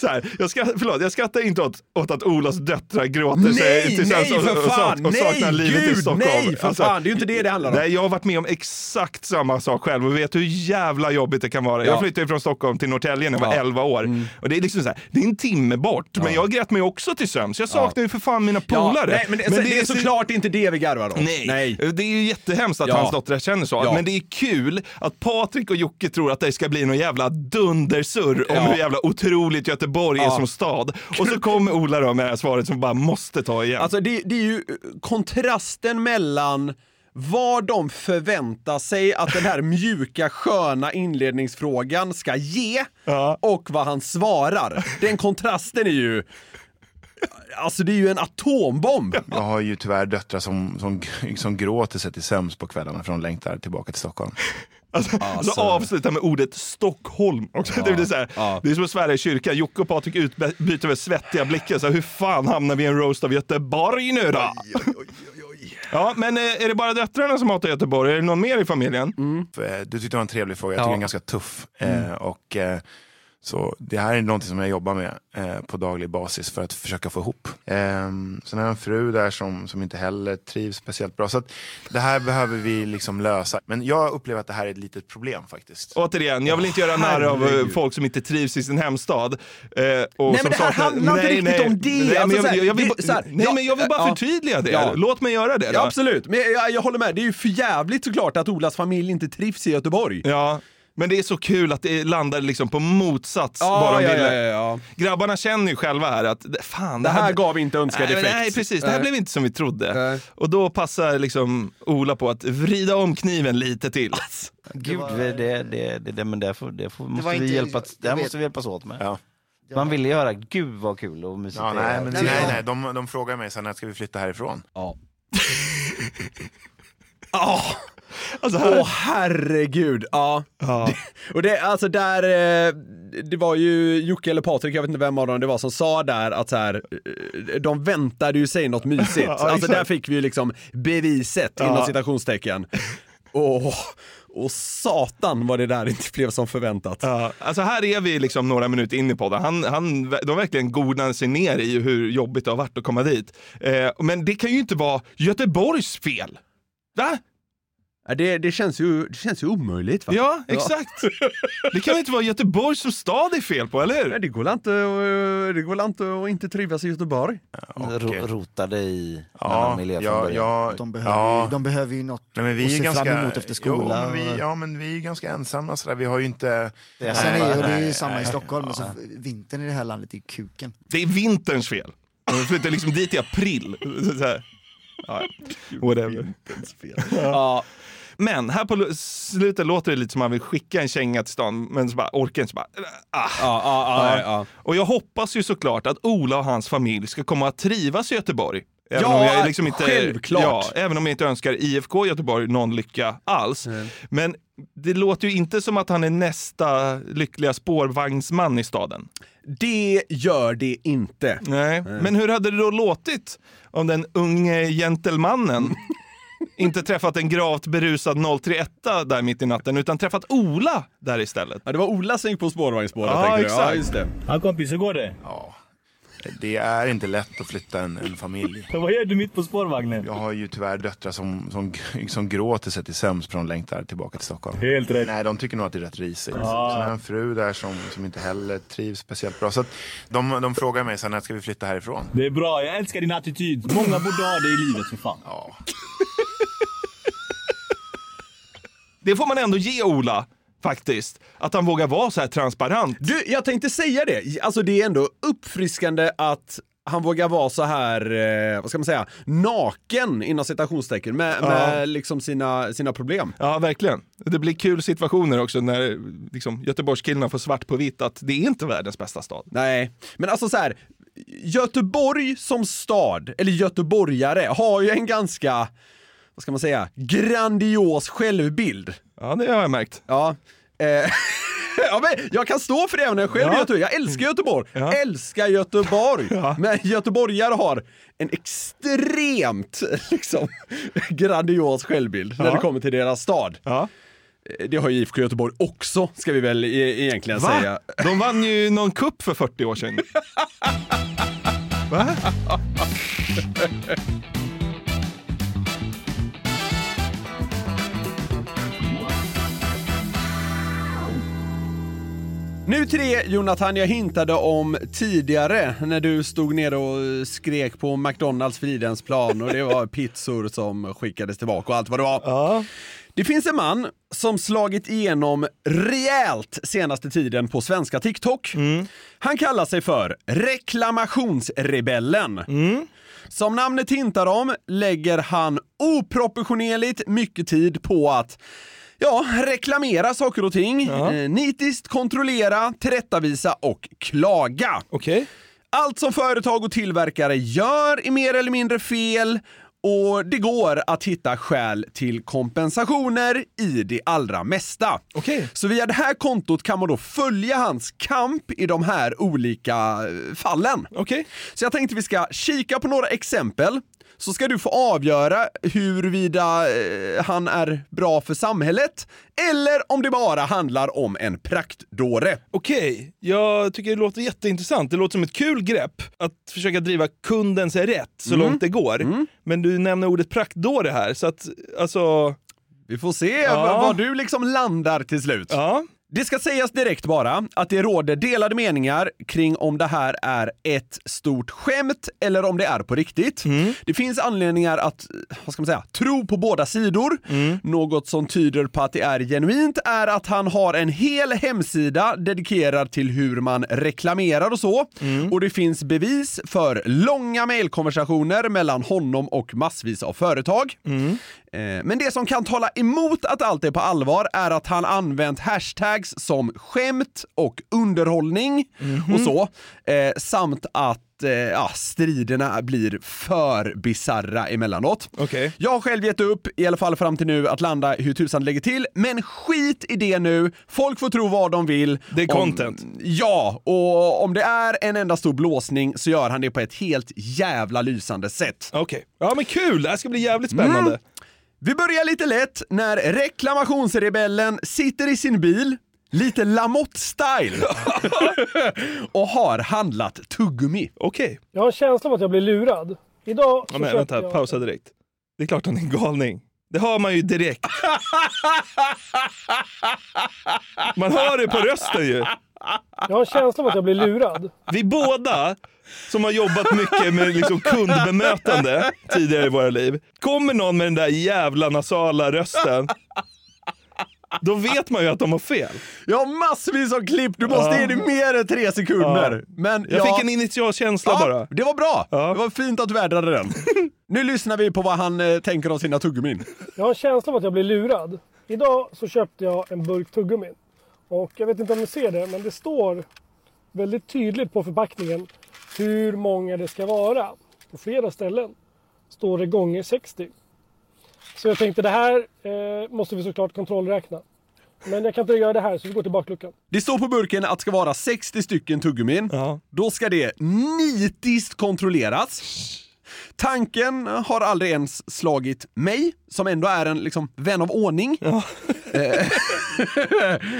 så här, jag, skrattar, förlåt, jag skrattar inte åt, åt att Olas döttrar gråter Nej, sig till nej, sömns för och, och, fan, och, nej, saknar livet i gud, Stockholm. Alltså, nej, för fan, det är ju inte det det handlar om. Nej, jag har varit med om exakt samma sak själv och vet hur jävla jobbigt det kan vara. Ja. Jag flyttade från Stockholm till Norrtälje när jag var Ja. Mm. 11 år. Och det är liksom så här, det är en timme bort, men jag grät mig också till sömns. Jag saknar ju för fan mina polare. nej, men det, det är såklart inte det vi garvar om. Nej. det är ju jättehemskt att Ja. hans dottrar känner så. Ja. Men det är kul att Patrik och Jocke tror att det ska bli någon jävla dundersurr om Ja. hur jävla otroligt Göteborg är Ja. som stad. Och så kommer Ola då med det här svaret som bara måste ta igen. Alltså det, det är ju kontrasten mellan vad de förväntar sig att den här mjuka sköna inledningsfrågan ska ge och vad han svarar. Den kontrasten är ju Alltså det är ju en atombomb. Jag har ju tyvärr döttrar som, som, som gråter sig till sömns på kvällarna för de längtar tillbaka till Stockholm. Alltså, Alltså. Så avsluta med ordet Stockholm. Också. Ja. Det, blir så här, Ja. det är som att svära i kyrkan. Jocke och Patrik utbyter väl svettiga blickar. Så här, hur fan hamnar vi i en roast av Göteborg nu då? Ja, men eh, är det bara döttrarna som hatar Göteborg? Är det någon mer i familjen? Eh, Du tyckte det var en trevlig fråga, jag tycker Ja. den är ganska tuff. Mm. Eh, och, eh, så det här är någonting som jag jobbar med eh, på daglig basis för att försöka få ihop. Eh, sen har jag en fru där som, som inte heller trivs speciellt bra. Så att det här behöver vi liksom lösa. Men jag upplever att det här är ett litet problem faktiskt. Återigen, jag vill inte göra narr av eh, folk som inte trivs i sin hemstad. Eh, och Nej, som men det här handlar inte riktigt om det. Nej, men Alltså, jag, jag, jag, vill, det- här, nej, ja, men jag vill bara ja. förtydliga det. Ja. Låt mig göra det. Ja, då. absolut, men jag, jag håller med. Det är ju för jävligt såklart att Olas familj inte trivs i Göteborg. Ja, men det är så kul att det landar liksom på motsats Ja, vad de ja, ville. ja, ja, ja. Grabbarna känner ju själva här att det- fan, Det här gav inte önskad nej, effekt. Nej, precis. Det här Nej. blev inte som vi trodde. Och då passar liksom Ola på att vrida om kniven lite till. Gud, det, det, det, det, men det, får, det får, måste vi hjälpas, det måste vi åt med. Ja. Man ville göra, gud vad kul och musicera. Ja, nej, men, nej, nej, de, de frågar mig sen när ska vi flytta härifrån. Ja. Alltså Åh herregud, ja. Det, och det, alltså där, eh, det var ju Jocke eller Patrik, jag vet inte vem av dem det var som sa där att så här, eh, de väntade ju sig något mysigt. Ja, alltså där fick vi ju liksom beviset Ja. inom citationstecken. Och, och satan vad det där inte blev som förväntat. Ja, alltså här är vi liksom några minuter in i podden. Han, han, de verkligen godnar sig ner i hur jobbigt det har varit att komma dit. Eh, men det kan ju inte vara Göteborgs fel. Va? Ja, Det, det, känns ju, det känns ju omöjligt va? Ja, exakt. Det kan väl inte vara Göteborg som stad det är fel på, eller hur? Nej, det går inte, att- det går inte att inte trivas i Göteborg. Ro, rotade i Ja, annan miljö från ja, början. ja, De behöver, ja. ju, de behöver ju något Nej, men vi att är se ganska, fram emot efter Jo, skolan. men vi, ja, men vi är ganska ensamma sådär. Vi har ju inte... Det är Sen är ju det är ju samma i. Stockholm, alltså, vintern i det här landet är kuken. Det är vinterns fel. De flyttade liksom dit i april. Så här. Ja, whatever. Ja. Men här på slutet låter det lite som att man vill skicka en känga till stan, men så bara orkar inte. Så bara, ah. Ja, ja, ja. Och jag hoppas ju såklart att Ola och hans familj ska komma att trivas i Göteborg. Även Ja, om jag liksom inte, självklart. Ja, även om jag inte önskar IFK Göteborg någon lycka alls. Men det låter ju inte som att han är nästa lyckliga spårvagnsman i staden. Det gör det inte. Nej. Men hur hade det då låtit om den unge gentlemannen inte träffat en gravt berusad 031 där mitt i natten, utan träffat Ola där istället? Ja, det var Ola som gick på spårvagnsspåret. Ja, tänker du? exakt. Ja, just det. Ja kompis, hur går det? Ja. Det är inte lätt att flytta en, en familj. Vad gör du mitt på spårvagnen? Jag har ju tyvärr döttrar som, som, som gråter sig till sömns för de längtar tillbaka till Stockholm. Helt rätt. Nej, de tycker nog att det är rätt risigt. Ja. Sen har jag en fru där som, som inte heller trivs speciellt bra. Så att de, de frågar mig sen när ska vi flytta härifrån. Det är bra, jag älskar din attityd. Många borde ha det i livet för fan. Ja. Det får man ändå ge Ola, faktiskt. Att han vågar vara så här transparent. Du, jag tänkte säga det. Alltså det är ändå uppfriskande att han vågar vara så här, eh, vad ska man säga, naken inom citationstecken med, Ja. med liksom sina, sina problem. Ja, verkligen. Det blir kul situationer också när liksom, Göteborgskillarna får svart på vitt att det är inte världens bästa stad. Nej, men alltså så här, Göteborg som stad, eller göteborgare, har ju en ganska, vad ska man säga, grandios självbild. Ja, det har jag märkt. Ja. Eh, ja, men jag kan stå för det även när jag själv Ja. Göteborg. Jag älskar Göteborg. Ja. Älskar Göteborg. Men göteborgare har en extremt liksom, grandios självbild när Ja. det kommer till deras stad. Ja. Eh, Det har ju IFK Göteborg också, ska vi väl e- egentligen Va? säga. De vann ju någon kupp för 40 år sedan. Va? Nu till det Jonathan jag hintade om tidigare när du stod nere och skrek på McDonalds Fridhemsplan och det var pizzor som skickades tillbaka och allt vad det var. Det finns en man som slagit igenom rejält senaste tiden på svenska TikTok. Han kallar sig för reklamationsrebellen. Som namnet hintar om lägger han oproportionerligt mycket tid på att Ja, reklamera saker och ting, eh, nitiskt kontrollera, tillrättavisa och klaga. Okej. Allt som företag och tillverkare gör är mer eller mindre fel och det går att hitta skäl till kompensationer i det allra mesta. Okej. Så via det här kontot kan man då följa hans kamp i de här olika eh, fallen. Okej. Så jag tänkte vi ska kika på några exempel så ska du få avgöra huruvida eh, han är bra för samhället eller om det bara handlar om en praktdåre. Okej, jag tycker det låter jätteintressant. Det låter som ett kul grepp att försöka driva kundens rätt så Mm. långt det går. Men du nämner ordet praktdåre här, så att alltså... Vi får se Ja. vad du liksom landar till slut. Ja. Det ska sägas direkt bara att det råder delade meningar kring om det här är ett stort skämt eller om det är på riktigt. Det finns anledningar att, vad ska man säga, tro på båda sidor. Något som tyder på att det är genuint är att han har en hel hemsida dedikerad till hur man reklamerar och så. Och det finns bevis för långa mejlkonversationer mellan honom och massvis av företag. Eh, Men det som kan tala emot att allt är på allvar är att han använt hashtags som skämt och underhållning och så. Eh, samt att eh, ja, striderna blir för bizarra emellanåt. Okej. Jag har själv gett upp, i alla fall fram till nu, att landa hur tusan det lägger till. Men skit i det nu. Folk får tro vad de vill. Det är Om- content. Ja, och om det är en enda stor blåsning så gör han det på ett helt jävla lysande sätt. Okej. Ja men kul, det här ska bli jävligt spännande. Mm. Vi börjar lite lätt när reklamationsrebellen sitter i sin bil, lite Lamotte-style, och har handlat tuggummi. Okej. Jag har en känsla av att jag blir lurad. Idag så Ja, men köpte vänta, jag... pausa direkt. Det är klart han är en galning. Det hör man ju direkt. Man hör det på rösten ju. Jag har en känsla av att jag blir lurad. Vi båda som har jobbat mycket med liksom kundbemötande tidigare i våra liv. Kommer någon med den där jävla nasala rösten, då vet man ju att de har fel. Jag har massvis av klipp, du måste Ja. ge det mer än tre sekunder. Men Jag ja, fick en initial känsla ja, bara. Det var bra! Det var fint att du vädrade den. nu lyssnar vi på vad han eh, tänker om sina tuggummin. Jag har en känsla av att jag blir lurad. Idag så köpte jag en burk tuggummi. Och jag vet inte om ni ser det, men det står väldigt tydligt på förpackningen hur många det ska vara. På flera ställen står det gånger 60. Så jag tänkte det här eh, måste vi såklart kontrollräkna. Men jag kan inte göra det här så vi går till bakluckan. Det står på burken att det ska vara 60 stycken tuggummin. Då ska det nitiskt kontrolleras. Tanken har aldrig ens slagit mig, som ändå är en liksom, vän av ordning. Eh,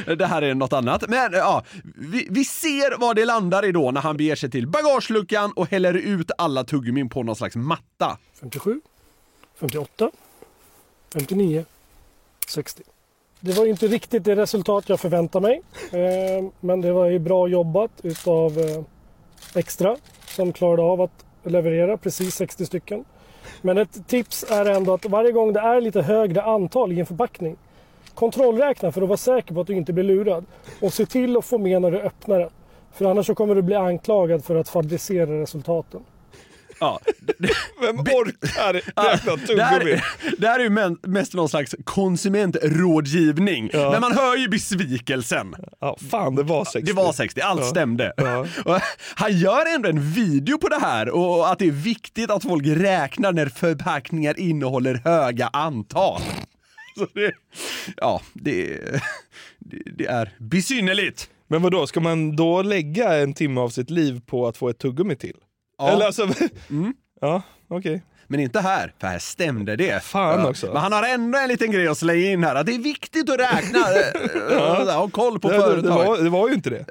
det här är något annat. Men ja, vi, vi ser vad det landar i då när han beger sig till bagageluckan och häller ut alla tuggummin på någon slags matta. 57, 58, 59, 60. Det var inte riktigt det resultat jag förväntade mig. Eh, men det var ju bra jobbat utav eh, Extra som klarade av att leverera precis 60 stycken. Men ett tips är ändå att varje gång det är lite högre antal i en förpackning kontrollräkna för att vara säker på att du inte blir lurad. Och se till att få med när du öppnar den. För annars så kommer du bli anklagad för att fabricera resultaten. Ja. Vem orkar räkna tuggummi? det här är ju mest någon slags konsumentrådgivning. Men man hör ju besvikelsen. Ja, fan det var 60. Det var 60, allt Ja. stämde. Ja. Han gör ändå en video på det här och att det är viktigt att folk räknar när förpackningar innehåller höga antal. Så det, ja, det, det, det är besynnerligt. Men vad då ska man då lägga en timme av sitt liv på att få ett tuggummi till? Ja. Eller alltså, ja okej. Men inte här, för här stämde det. Fan Ja. också. Men han har ändå en liten grej att slänga in här, att det är viktigt att räkna Ja. ha koll på företag. det, var, det var ju inte det.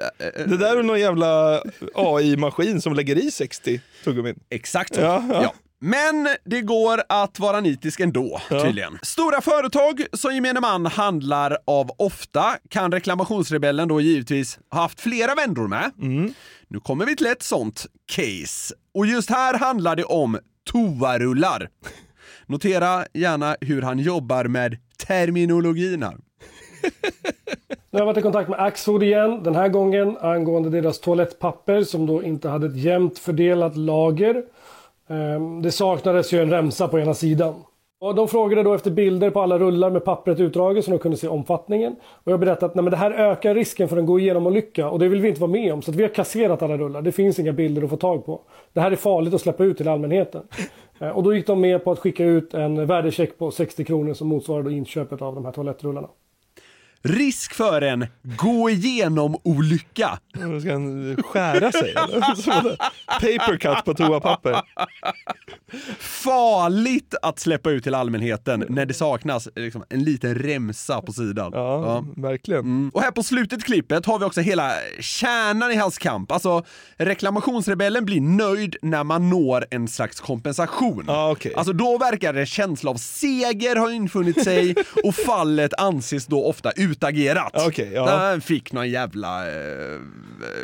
Det där är någon jävla AI-maskin som lägger i 60 tuggummin. Exakt så. Ja, ja. Men det går att vara nitisk ändå, Ja. tydligen. Stora företag som gemene man handlar av ofta kan reklamationsrebellen då givetvis ha haft flera vändor med. Mm. Nu kommer vi till ett sånt case. Och just här handlar det om toarullar. Notera gärna hur han jobbar med terminologin här. Nu har jag varit i kontakt med Axfood igen, den här gången angående deras toalettpapper som då inte hade ett jämnt fördelat lager. Ehm, Det saknades ju en remsa på ena sidan. Och de frågade då efter bilder på alla rullar med pappret utdraget så de kunde se omfattningen. Och jag berättade att nej, men det här ökar risken för en gå igenom olycka och det vill vi inte vara med om. Så vi har kasserat alla rullar. Det finns inga bilder att få tag på. Det här är farligt att släppa ut till allmänheten. Eh, Och då gick de med på att skicka ut en värdecheck på 60 kronor som motsvarar då inköpet av de här toalettrullarna. Risk för en gå igenom-olycka. Ska han skära sig eller? Som en Paper cut på toapapper. Farligt att släppa ut till allmänheten när det saknas liksom, en liten remsa på sidan. Ja, verkligen. Mm. Och här på slutet klippet har vi också hela kärnan i hans kamp. Alltså, reklamationsrebellen blir nöjd när man når en slags kompensation. Ja, okej. Alltså då verkar en känsla av seger ha infunnit sig och fallet anses då ofta utagerat. Okej, ja. Fick någon jävla eh,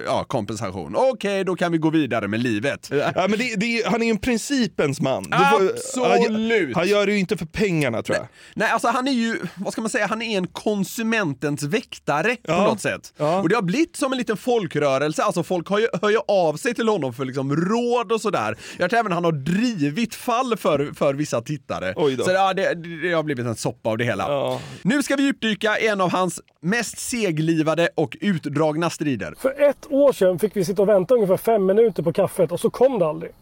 ja, kompensation. Okej, då kan vi gå vidare med livet. Ja, men det, det, han är ju en principens man. Absolut. Han, han gör det ju inte för pengarna tror jag. Nej, alltså han är ju, vad ska man säga, han är en konsumentens väktare på Ja. något sätt. Ja. Och det har blivit som en liten folkrörelse, alltså folk har ju, hör ju av sig till honom för liksom råd och sådär. Jag tror även han har drivit fall för, för vissa tittare. Så ja, det, det har blivit en soppa av det hela. Nu ska vi djupdyka i en av hans mest seglivade och utdragna strider. För ett år sedan fick vi sitta och vänta ungefär fem minuter på kaffet och så kom det aldrig.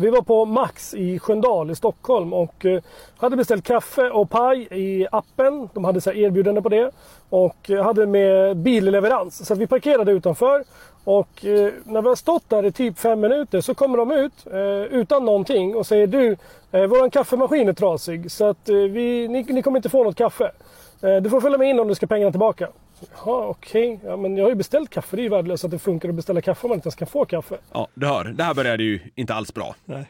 Vi var på Max i Sköndal i Stockholm och eh, hade beställt kaffe och paj i appen. De hade så här erbjudande på det. Och eh, hade med billeverans. Så vi parkerade utanför. Och eh, när vi har stått där i typ fem minuter så kommer de ut utan någonting och säger du, eh, våran kaffemaskin är trasig så att vi, ni, ni kommer inte få något kaffe. Eh, du får följa med in om du ska pengarna tillbaka. Jaha, okej. Ja, men jag har ju beställt kaffe. Det är ju värdelöst att det funkar att beställa kaffe om man inte ens kan få kaffe. Ja, du hör, det här började ju inte alls bra. Nej.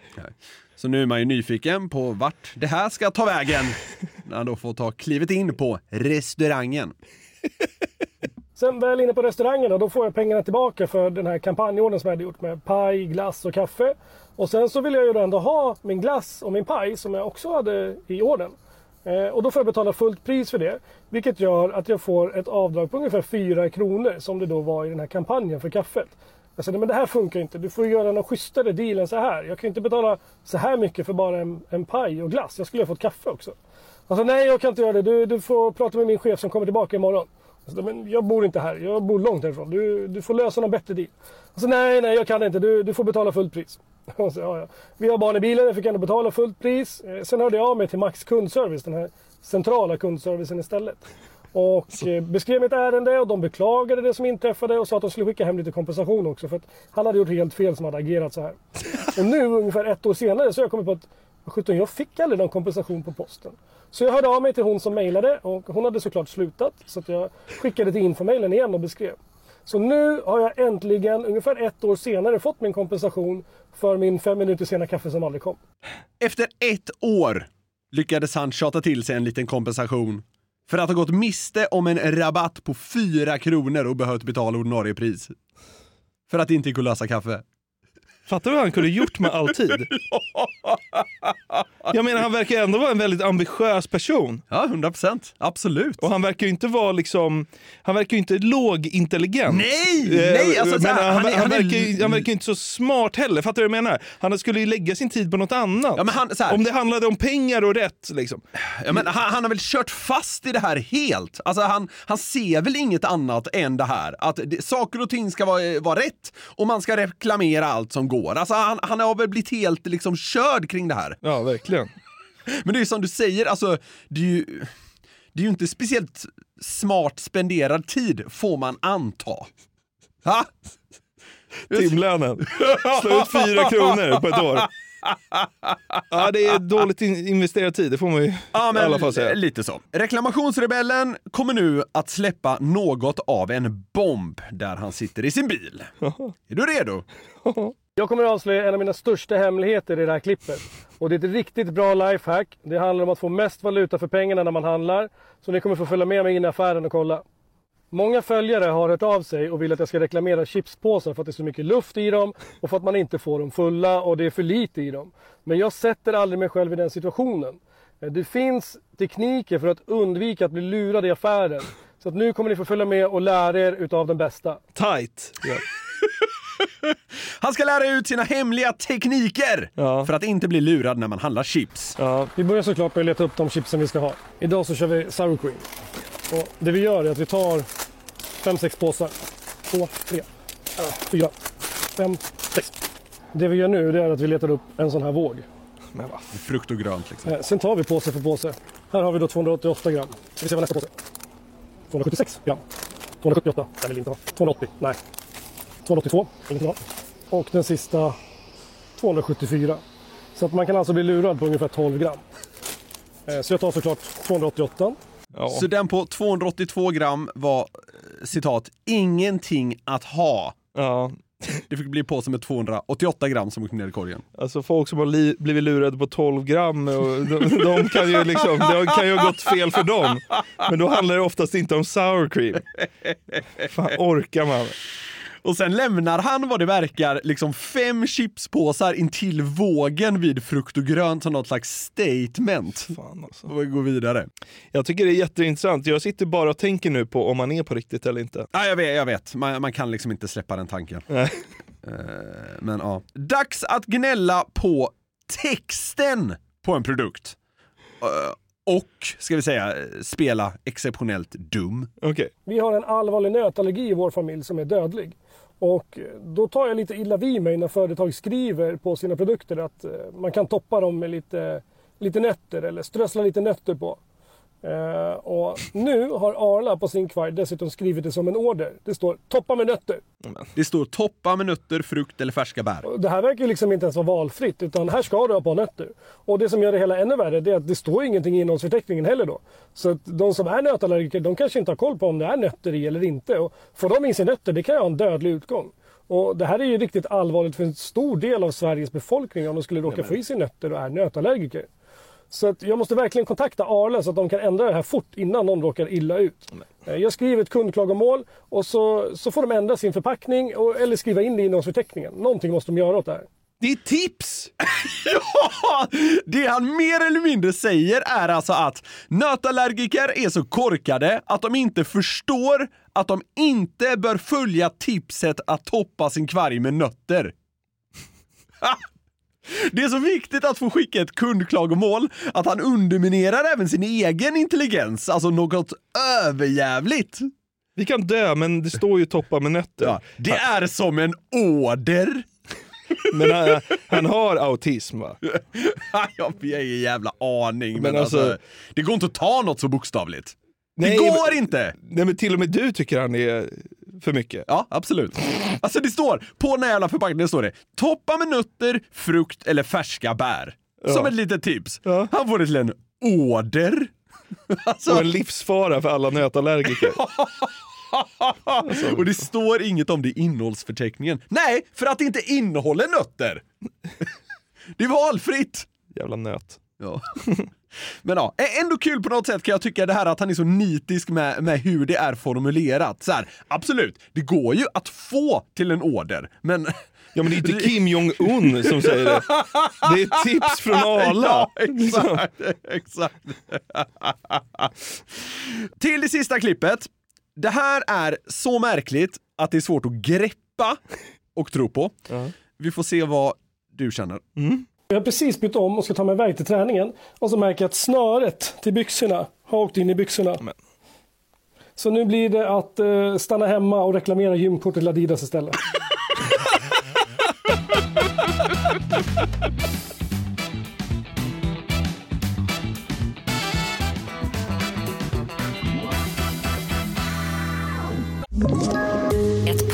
Så nu är man ju nyfiken på vart det här ska ta vägen när han då får ta klivet in på restaurangen. Sen väl inne på restaurangen då, då får jag pengarna tillbaka för den här kampanjordern som jag hade gjort med paj, glass och kaffe. Och sen så vill jag ju då ändå ha min glass och min paj som jag också hade i ordern. Eh, och då får jag betala fullt pris för det. Vilket gör att jag får ett avdrag på ungefär 4 kronor som det då var i den här kampanjen för kaffet. Jag sa, "Nej, men det här funkar inte. Du får göra någon schysstare deal än så här. Jag kan ju inte betala så här mycket för bara en, en paj och glass. Jag skulle ha fått kaffe också. Han sa, nej jag kan inte göra det. Du, du får prata med min chef som kommer tillbaka imorgon. Jag sa, men jag bor inte här. Jag bor långt härifrån. Du, du får lösa någon bättre deal. Han sa, nej, nej jag kan inte. Du, du får betala fullt pris. Jag sa, ja, ja. Vi har barn i bilen. Jag fick ändå betala fullt pris. Eh, Sen hörde jag av mig till Max kundservice. Den här centrala kundservicen istället. Och eh, beskrev mitt ärende och de beklagade det som inträffade och sa att de skulle skicka hem lite kompensation också för att han hade gjort helt fel som hade agerat så här. Och nu ungefär ett år senare så har jag kommit på att "Vad sjutton, jag fick aldrig någon kompensation på posten. Så jag hörde av mig till hon som mejlade och hon hade såklart slutat så jag skickade till infomailen igen och beskrev. Så nu har jag äntligen ungefär ett år senare fått min kompensation för min fem minuter sena kaffe som aldrig kom. Efter ett år lyckades han tjata till sig en liten kompensation för att ha gått miste om en rabatt på fyra kronor och behövt betala ordinarie pris. För att det inte gick att lösa kaffe. Fattar du vad han kunde gjort med all tid? Jag menar han verkar ändå vara en väldigt ambitiös person. Ja, 100 procent. Absolut. Och han verkar ju inte vara liksom, han verkar ju inte lågintelligent. Nej! Eh, nej alltså, så men han, han, är- han verkar ju, han verkar ju inte så smart heller, fattar du vad jag menar? Han skulle ju lägga sin tid på något annat. Ja, men han, så här, Om det handlade om pengar och rätt liksom. Ja, men han, han har väl kört fast i det här helt. Alltså han, han ser väl inget annat än det här. Att det, saker och ting ska vara, vara rätt och man ska reklamera allt som går. Alltså han, han har väl blivit helt liksom körd kring det här. Ja, verkligen. Men det är ju som du säger, alltså det är ju, det är ju inte speciellt smart spenderad tid, får man anta. Ha? Timlönen. Slå ut fyra kronor på ett år. Ja, det är dåligt in- investerad tid, det får man ju Ja, i men alla fall säga. lite så. Reklamationsrebellen kommer nu att släppa något av en bomb där han sitter i sin bil. Är du redo? Jag kommer att avslöja en av mina största hemligheter i det här klippet. Och det är ett riktigt bra lifehack. Det handlar om att få mest valuta för pengarna när man handlar. Så ni kommer få följa med mig in i affären och kolla. Många följare har hört av sig och vill att jag ska reklamera chipspåsar för att det är så mycket luft i dem och för att man inte får dem fulla och det är för lite i dem. Men jag sätter aldrig mig själv i den situationen. Det finns tekniker för att undvika att bli lurad i affären. Så att nu kommer ni få följa med och lära er utav den bästa. Tight! Han ska lära ut sina hemliga tekniker för att inte bli lurad när man handlar chips. Vi börjar såklart med att leta upp de chipsen vi ska ha. Idag så kör vi sour cream. Och det vi gör är att vi tar fem sex påsar. Två, tre, fyra, fem, sex. Det vi gör nu det är att vi letar upp en sån här våg. Frukt och grönt liksom. Eh, Sen tar vi påse för påse. Här har vi då 288 gram. Vi ser vad nästa påse är. 276 gram. 278. Den vill vi inte ha. 280. Nej. 282. Ingenting ha. Och den sista 274. Så att man kan alltså bli lurad på ungefär 12 gram. Eh, Så jag tar såklart 288. Så den på 282 gram var, eh, citat, ingenting att ha. Ja. Det fick bli på som med 288 gram som åkte ner i korgen. Alltså folk som har li- blivit lurade på 12 gram, och de, de kan ju liksom, det kan ju ha gått fel för dem. Men då handlar det oftast inte om sour cream. Fan orkar man? Och sen lämnar han vad det verkar liksom fem chipspåsar intill vågen vid frukt och grönt som något slags statement. Fan alltså. Och vi går vidare. Jag tycker det är jätteintressant. Jag sitter bara och tänker nu på om man är på riktigt eller inte. Ja, jag vet, jag vet. Man, man kan liksom inte släppa den tanken. Nej. Eh, men ja. Dags att gnälla på texten på en produkt. Eh, och, ska vi säga, spela exceptionellt dum. Okej. Vi har en allvarlig nötallergi i vår familj som är dödlig. Och då tar jag lite illa vid mig när företag skriver på sina produkter att eh, man kan toppa dem med lite, lite nötter eller strössla lite nötter på. Eh, och nu har Arla på sin kvaj dessutom skrivit det som en order. Det står toppa med nötter. Det står toppa med nötter, frukt eller färska bär. Och Det här verkar ju liksom inte ens vara valfritt utan här ska du ha på nötter. Och det som gör det hela ännu värre det är att det står ingenting i innehållsförteckningen heller då. Så att de som är nötallergiker de kanske inte har koll på om det är nötter i eller inte. Och får de i sig nötter det kan ju ha en dödlig utgång. Och det här är ju riktigt allvarligt för en stor del av Sveriges befolkning om de skulle råka få i sig nötter och är nötallergiker. Så att jag måste verkligen kontakta Arla så att de kan ändra det här fort innan någon råkar illa ut. Eh, Jag skriver ett kundklagomål och så, så får de ändra sin förpackning och, eller skriva in det i innehållsförteckningen. Någonting måste de göra åt det här. Det är tips! ja! Det han mer eller mindre säger är alltså att nötallergiker är så korkade att de inte förstår att de inte bör följa tipset att toppa sin kvarg med nötter. Det är så viktigt att få skicka ett kundklagomål att han underminerar även sin egen intelligens, alltså något överjävligt. Vi kan dö, men det står ju toppa med nötter. Ja, det är som en order. Men han, han har autism va? jag har ingen jävla aning. Men, Men alltså, alltså- det går inte att ta något så bokstavligt. Det Nej, går men- inte! Nej men till och med du tycker han är för mycket. Ja, absolut. Alltså det står, på den här jävla förpackningen står det toppa med nötter, frukt eller färska bär. Som Ja. ett litet tips. Han får det till en order. Alltså, Och en livsfara för alla nötallergiker. och det står inget om det i innehållsförteckningen. Nej, för att det inte innehåller nötter. Det är valfritt. Jävla nöt. Ja. Men ja, ändå kul på något sätt kan jag tycka det här att han är så nitisk med, med hur det är formulerat. Så här, absolut, det går ju att få till en order, men... Ja men det är inte Kim Jong-Un som säger det. Det är tips från Arla. Ja, exakt, exakt. Till det sista klippet. Det här är så märkligt att det är svårt att greppa och tro på. Vi får se vad du känner. Jag har precis bytt om och ska ta mig iväg till träningen och så märker jag att snöret till byxorna har åkt in i byxorna. Så nu blir det att eh, stanna hemma och reklamera gymkort till Adidas istället.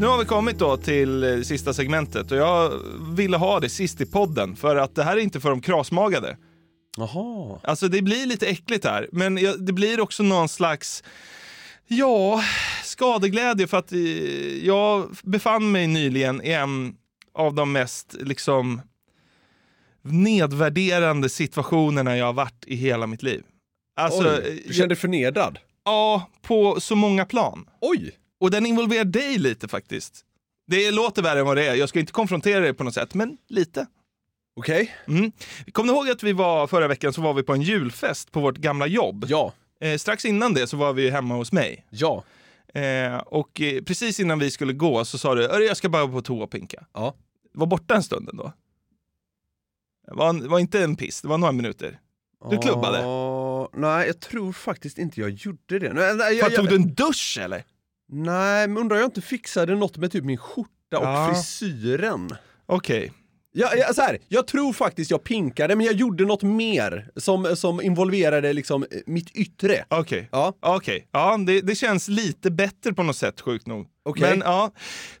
Nu har vi kommit då till eh, sista segmentet och jag ville ha det sist i podden för att det här är inte för de krasmagade. Jaha. Alltså det blir lite äckligt här, men det blir också någon slags, ja, skadeglädje för att eh, jag befann mig nyligen i en av de mest liksom nedvärderande situationerna jag har varit i hela mitt liv. Alltså, Oj, du kände dig förnedrad? Ja, på så många plan. Oj! Och den involverar dig lite faktiskt. Det låter värre än vad det är. Jag ska inte konfrontera dig på något sätt, men lite. Okej. Mm. Kommer ni ihåg att vi var förra veckan så var vi på en julfest på vårt gamla jobb? Ja. Eh, strax innan det så var vi hemma hos mig. Ja. Eh, och eh, precis innan vi skulle gå så sa du, "Hörru, jag ska bara på toa och pinka. Ja. Var borta en stund ändå. Det var, var inte en piss, det var några minuter. Du klubbade. Ja, nej, jag tror faktiskt inte jag gjorde det. Nej, nej, Fan, jag, tog jag, du en dusch eller? Nej men undrar jag inte fixade något med typ min skjorta och Ja. frisyren. Okej. Jag, jag, så här, jag tror faktiskt jag pinkade, men jag gjorde något mer som, som involverade liksom eh, mitt yttre. Okej. Ja. Okej. Ja, det, det känns lite bättre på något sätt, sjukt nog. Okej. Men ja,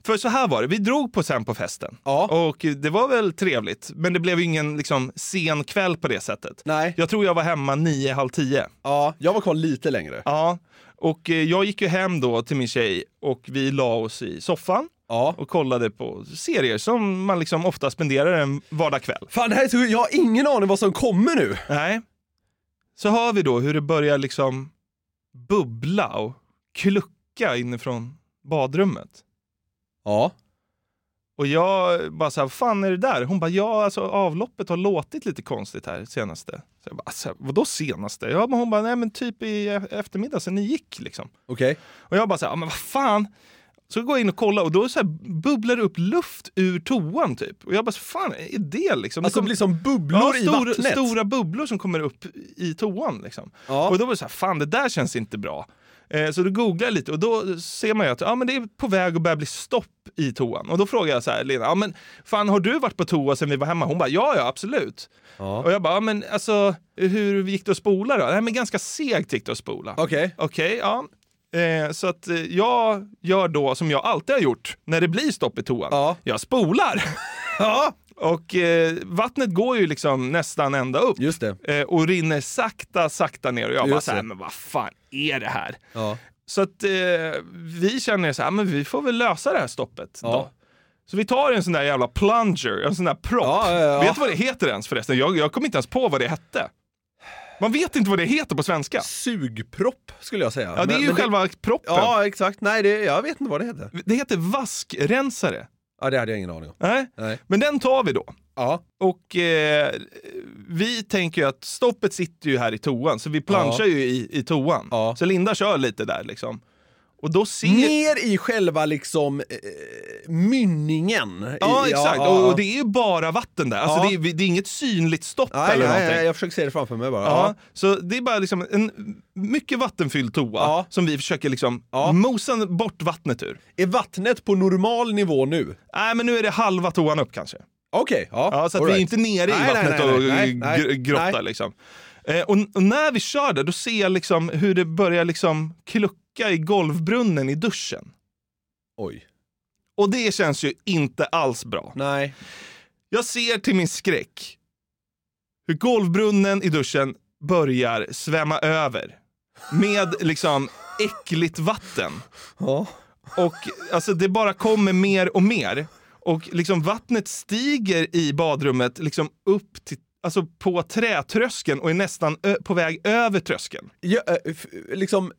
för så här var det. Vi drog på sen på festen. Ja. Och det var väl trevligt, men det blev ingen liksom, sen kväll på det sättet. Nej. Jag tror jag var hemma nio, halv tio. Ja, jag var kvar lite längre. Ja, och eh, jag gick ju hem då till min tjej och vi la oss i soffan Ja. och kollade på serier som man liksom ofta spenderar en vardagskväll. Fan, det här är så, jag har ingen aning vad som kommer nu. Nej. Så hör vi då hur det börjar liksom bubbla och klucka inifrån badrummet. Ja. Och jag bara så här, vad fan är det där? Hon bara, ja alltså avloppet har låtit lite konstigt här senaste. Så jag bara, alltså, vadå senaste? Ja, men hon bara, nej men typ i e- eftermiddag sen ni gick liksom. Okej. Och jag bara så här, ja, men vad fan. Så går jag in och kollar och då så bubblar det upp luft ur toan typ. Och jag bara, så fan är det liksom? Alltså det blir som bubblor ja, i vattnet. stora bubblor som kommer upp i toan liksom. Ja. Och då var det så här, fan det där känns inte bra. Eh, Så då googlar jag lite och då ser man ju att ja, men det är på väg att börja bli stopp i toan. Och då frågar jag så här, Lena, ja, men fan har du varit på toa sen vi var hemma? Hon bara, ja ja absolut. Ja. Och jag bara, ja, men alltså hur gick det att spola då? Nej men ganska segt gick det att spola. Okej. Okej, ja. Eh, så att eh, jag gör då som jag alltid har gjort när det blir stopp i toan. Ja. Jag spolar. Ja. Och eh, vattnet går ju liksom nästan ända upp. Just det. Eh, och rinner sakta, sakta ner. Och jag bara Just så här, det. men vad fan är det här? Ja. Så att eh, vi känner så här, men vi får väl lösa det här stoppet Ja. då. Så vi tar en sån där jävla plunger, en sån där propp. Ja. Vet du vad det heter ens förresten? Jag, jag kom inte ens på vad det hette. Man vet inte vad det heter på svenska. Sugpropp skulle jag säga. Ja, det är ju men själva proppen. Ja, exakt. Nej, det, jag vet inte vad det heter. Det heter vaskrensare. Ja, det hade jag ingen aning om. Nej. Nej. Men den tar vi då. Ja. Och eh, vi tänker ju att stoppet sitter ju här i toan, så vi planchar Ja. ju i, i toan. Ja. Så Linda kör lite där liksom. Och då ser... Ner i själva liksom eh, mynningen. Ja, exakt. ja, Och, ja. och det är ju bara vatten där. Alltså Ja. det, är, det är inget synligt stopp Nej, eller någonting. nej, jag försöker se det framför mig bara. Ja, så det är bara liksom en mycket vattenfylld toa Ja. som vi försöker liksom Ja. mosa bort vattnet ur. Är vattnet på normal nivå nu? Nej, men nu är det halva toan upp kanske. Okej, ja. Ja, så att all vi är right. inte nere i Nej, vattnet nej, och nej, gr- grottar liksom. Eh, och, och när vi kör där, då ser jag liksom hur det börjar liksom klucka i golvbrunnen i duschen. Oj. Och det känns ju inte alls bra. Nej. Jag ser till min skräck hur golvbrunnen i duschen börjar svämma över med liksom äckligt vatten. Ja. Och alltså det bara kommer mer och mer. Och liksom vattnet stiger i badrummet liksom upp till, alltså på trätröskeln och är nästan på väg över tröskeln. Ja, liksom,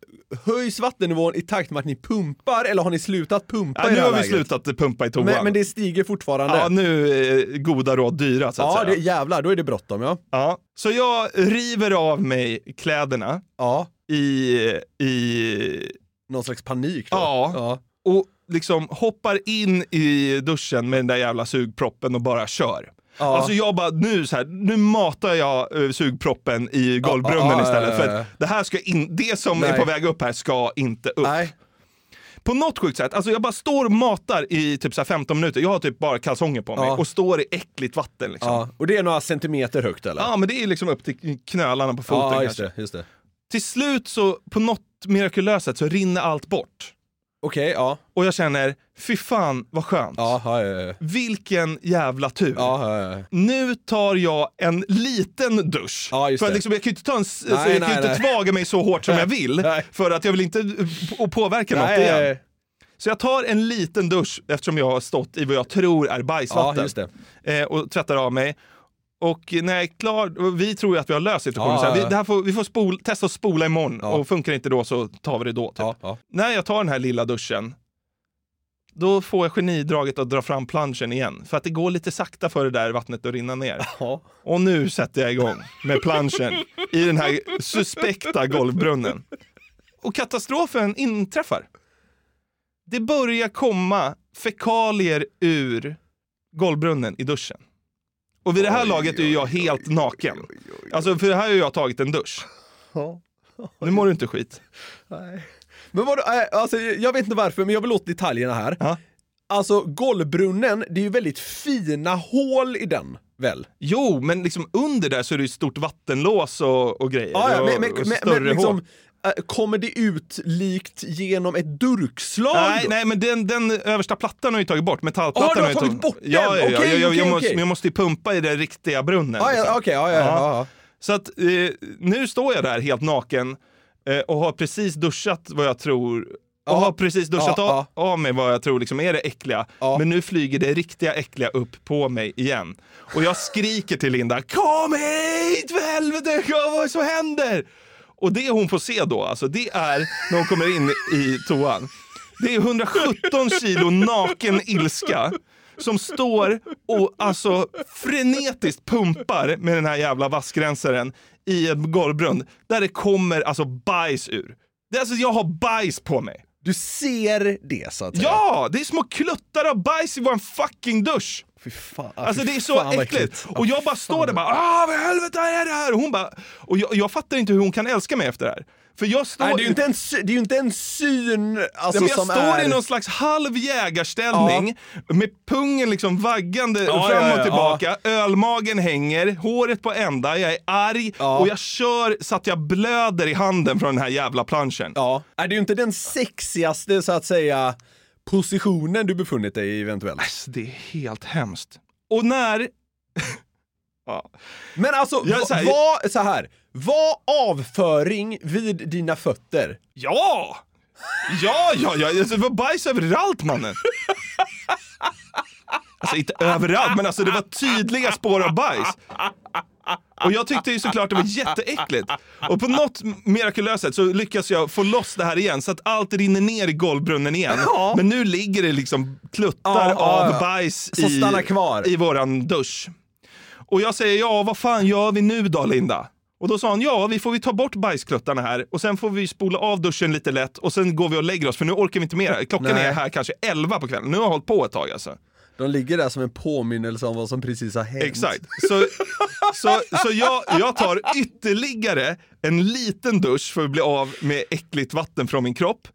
höjs vattennivån i takt med att ni pumpar eller har ni slutat pumpa Ja, i nu har vi läget? slutat pumpa i toan. Men, men det stiger fortfarande? Ja, nu är goda råd dyra så att ja säga. det, jävlar, då är det bråttom ja. Ja. Så jag river av mig kläderna Ja. i, i Någon slags panik då? Ja. ja. och liksom hoppar in i duschen med den där jävla sugproppen och bara kör. Ja. Alltså jag bara, nu, så här, nu matar jag eh, sugproppen i golvbrunnen ja, ja, istället. För att det här ska in, det som Nej. är på väg upp här ska inte upp. På något sjukt sätt, alltså jag bara står och matar i typ så här 15 minuter. Jag har typ bara kalsonger på mig och står i äckligt vatten. Liksom. Och det är några centimeter högt eller? Ja, men det är liksom upp till knölarna på foten ja, just det, just det. Till slut så, på något mirakulöst sätt, så rinner allt bort. Okej, ja. Och jag känner, fy fan vad skönt. Ja, ja, ja. Vilken jävla tur. Nu tar jag en liten dusch. För att liksom, jag kan ju inte, ta en, Nej, så jag kan nej, ju inte tvaga mig så hårt som jag vill. För att jag vill inte påverka något igen. Så jag tar en liten dusch eftersom jag har stått i vad jag tror är bajsvatten. Eh, och tvättar av mig. Och när jag är klar, vi tror ju att vi har löst situationen. Ja, ja, vi, ja. det här får, vi får spol, testa att spola imorgon och funkar inte då så tar vi det då. Typ. När jag tar den här lilla duschen, då får jag genidraget att dra fram planschen igen. För att det går lite sakta för det där vattnet att rinna ner. Och nu sätter jag igång med planschen i den här suspekta golvbrunnen. Och katastrofen inträffar. Det börjar komma fekalier ur golvbrunnen i duschen. Och vid det här laget är jag helt naken. Alltså för här har jag tagit en dusch. Nu mår du inte skit. Nej. Men vadå, äh, alltså, jag vet inte varför, men jag vill åt detaljerna här. Alltså golvbrunnen, det är ju väldigt fina hål i den, väl? Jo, men liksom under där så är det ju stort vattenlås och, och grejer. Ja, ja, och, men, och men, större men liksom, hål. Äh, kommer det ut likt genom ett durkslag? Nej, nej, men den, den översta plattan har ju tagit bort. Metallplattan Ja, du har ju tagit bort den? Ja, ja, ja. Okej, jag, jag, okej, jag, måste, jag måste ju pumpa i den riktiga brunnen. Ja, ja, liksom. okej, ja, ja, ja, ja. Så att eh, nu står jag där helt naken eh, och har precis duschat vad jag tror och Ja. har precis duschat Ja, av, av mig vad jag tror liksom är det äckliga. Men nu flyger det riktiga äckliga upp på mig igen. Och jag skriker till Linda, kom hit för helvete, vad är det som händer? Och det hon får se då, alltså, det är när hon kommer in i toan. Det är 117 kilo naken ilska som står och alltså frenetiskt pumpar med den här jävla vassgränsaren i en golvbrunn där det kommer alltså bajs ur. Det är alltså, jag har bajs på mig. Du ser det så att säga? Ja, det är små kluttar av bajs i vår fucking dusch. Fy fan, Alltså fy det är så fan, vad äckligt. Och jag bara står där bara, ah vad i helvete är det här? Och hon bara, och jag, jag fattar inte hur hon kan älska mig efter det här. För jag står... Nej, det är ju inte en, sy- det är ju inte en syn alltså, Ja, men jag står är... i någon slags halv jägarställning med pungen liksom vaggande Ja, fram ja, och ja, tillbaka. Ölmagen hänger, håret på ända, jag är arg och jag kör så att jag blöder i handen från den här jävla planschen. Ja. Är det är ju inte den sexigaste så att säga positionen du befunnit dig i eventuellt. Alltså, det är helt hemskt. Och när... ja. Men alltså, Jag så här- var så här. Var avföring vid dina fötter? Ja! Ja, ja, ja. Alltså, det var bajs överallt mannen. Alltså inte överallt, men alltså det var tydliga spår av bajs. Och jag tyckte ju såklart det var jätteäckligt. Och på något mirakulöst sätt så lyckas jag få loss det här igen så att allt rinner ner i golvbrunnen igen. Ja. Men nu ligger det liksom kluttar Ja, av ja. bajs Som i, i våran dusch. Och jag säger ja, vad fan gör vi nu då Linda? Och då sa hon ja, vi får vi ta bort bajskluttarna här och sen får vi spola av duschen lite lätt och sen går vi och lägger oss för nu orkar vi inte mer. Klockan Nej. är här kanske 11 på kvällen. Nu har jag hållit på ett tag alltså. De ligger där som en påminnelse om vad som precis har hänt. Exakt. Så, så, så jag, jag tar ytterligare en liten dusch för att bli av med äckligt vatten från min kropp.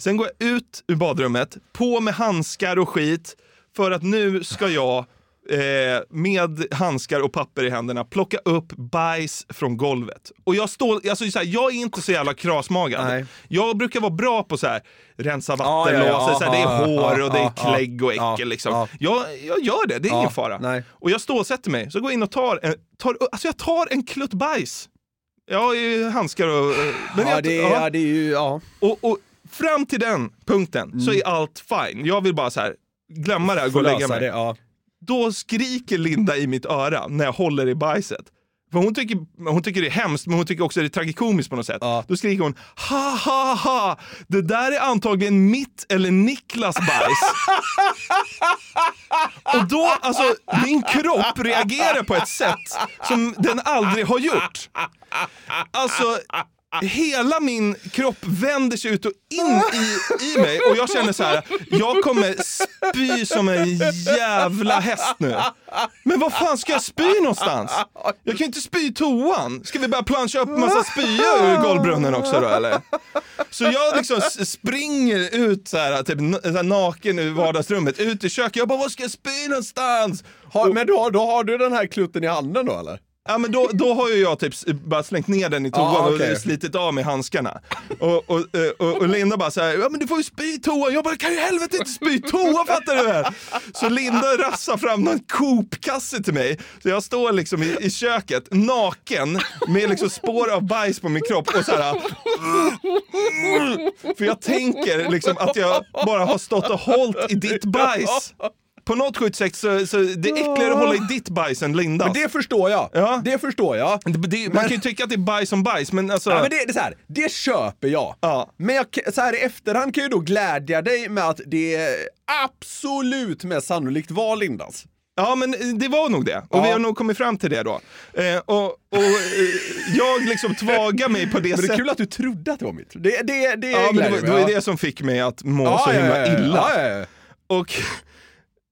Sen går jag ut ur badrummet, på med handskar och skit, för att nu ska jag eh, med handskar och papper i händerna plocka upp bajs från golvet. Och jag, står, alltså, så här, jag är inte så jävla krasmagad. Nej. Jag brukar vara bra på så här, rensa Ja, vattenlåset, ja, ja, här, det är ja, hår ja, och det är ja, klägg och ja, äckel. Liksom. ja. Jag, jag gör det, det är Ja, ingen fara. nej. Och jag stålsätter mig, så går jag in och tar en, tar, alltså jag tar en klutt bajs. Jag har ju handskar och... Men ja, jag, det ja, det är ju, ja. Och, och fram till den punkten så är allt fine. Jag vill bara så här glömma det här och gå och lägga mig. det, ja. Då skriker Linda i mitt öra när jag håller i bajset. För hon tycker, hon tycker det är hemskt, men hon tycker också det är tragikomiskt på något sätt. Då skriker hon ha ha ha, det där är antagligen mitt eller Niklas bajs. Och då, alltså min kropp reagerar på ett sätt som den aldrig har gjort. Alltså, hela min kropp vänder sig ut och in i, i mig och jag känner så här, jag kommer spy som en jävla häst nu. Men vad fan ska jag spy någonstans? Jag kan ju inte spy i toan. Ska vi bara plancha upp massa spya ur golvbrunnen också då eller? Så jag liksom springer ut så här, typ så här naken ur vardagsrummet, ut i köket. Jag bara, var ska jag spy någonstans? Har, men då, då har du den här klutten i handen då eller? Ja men då, då har ju jag typ bara slängt ner den i toan Ah, okej. och slitit av mig handskarna. Och, och, eh, och, och Linda bara såhär, ja men du får ju spy i toa. Jag bara, kan ju helvete inte spy i toa fattar du väl? Så Linda rassar fram någon Coop-kasse till mig. Så jag står liksom i, i köket naken med liksom spår av bajs på min kropp och så här. För jag tänker liksom att jag bara har stått och hållit i ditt bajs. På något sjukt sätt så, så det är äckligare att hålla i ditt bajs än Lindas. Men det förstår jag. Ja. Det förstår jag. Det, det, man kan ju tycka att det är bajs som bajs, men alltså... Ja, men det, det, är så här, det köper jag. Ja. Men jag, så här i efterhand kan jag ju då glädja dig med att det absolut mest sannolikt var Lindas. Ja, men det var nog det. Och Ja. vi har nog kommit fram till det då. Eh, och och eh, jag liksom tvagar mig på det Men det är sättet. kul att du trodde att det var mitt. Det, det, det Ja, men det, var, det var det som fick mig att må Ja, så himla illa. Och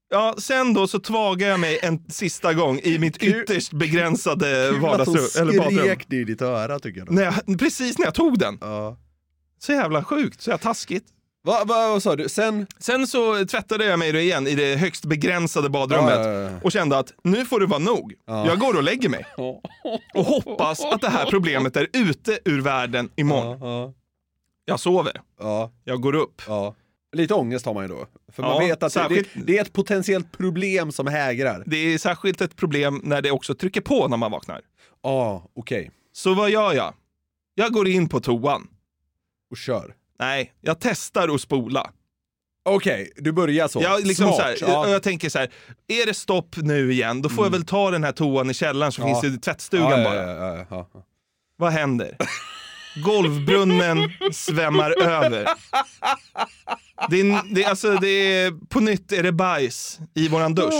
ja, sen då så tvagar jag mig en sista gång i mitt ytterst begränsade vardagsrum, eller badrum. skrek det i ditt öra tycker jag. När jag, precis när jag tog den. Ja. Så jävla sjukt, så jävla taskigt. Va, va, vad sa du? Sen? Sen så tvättade jag mig då igen i det högst begränsade badrummet Ja, ja, ja. och kände att nu får det vara nog. Ja. Jag går och lägger mig. Och hoppas att det här problemet är ute ur världen imorgon. Ja, Jag sover. ja, Jag går upp. Lite ångest har man ju då. För man Ja, vet att det, särskilt- det, det är ett potentiellt problem som hägrar. Det är särskilt ett problem när det också trycker på när man vaknar. Ja, okej. Så vad gör jag? Jag går in på toan. Och kör. Nej, jag testar att spola. Okej, du börjar så. Jag, liksom Smart. så här, ja. jag, jag tänker så här, är det stopp nu igen, då får jag väl ta den här toan i källaren som Ja. finns i tvättstugan ja, bara. Vad händer? Golvbrunnen svämmar över. Det är, det, alltså, det är, på nytt är det bajs i våran dusch.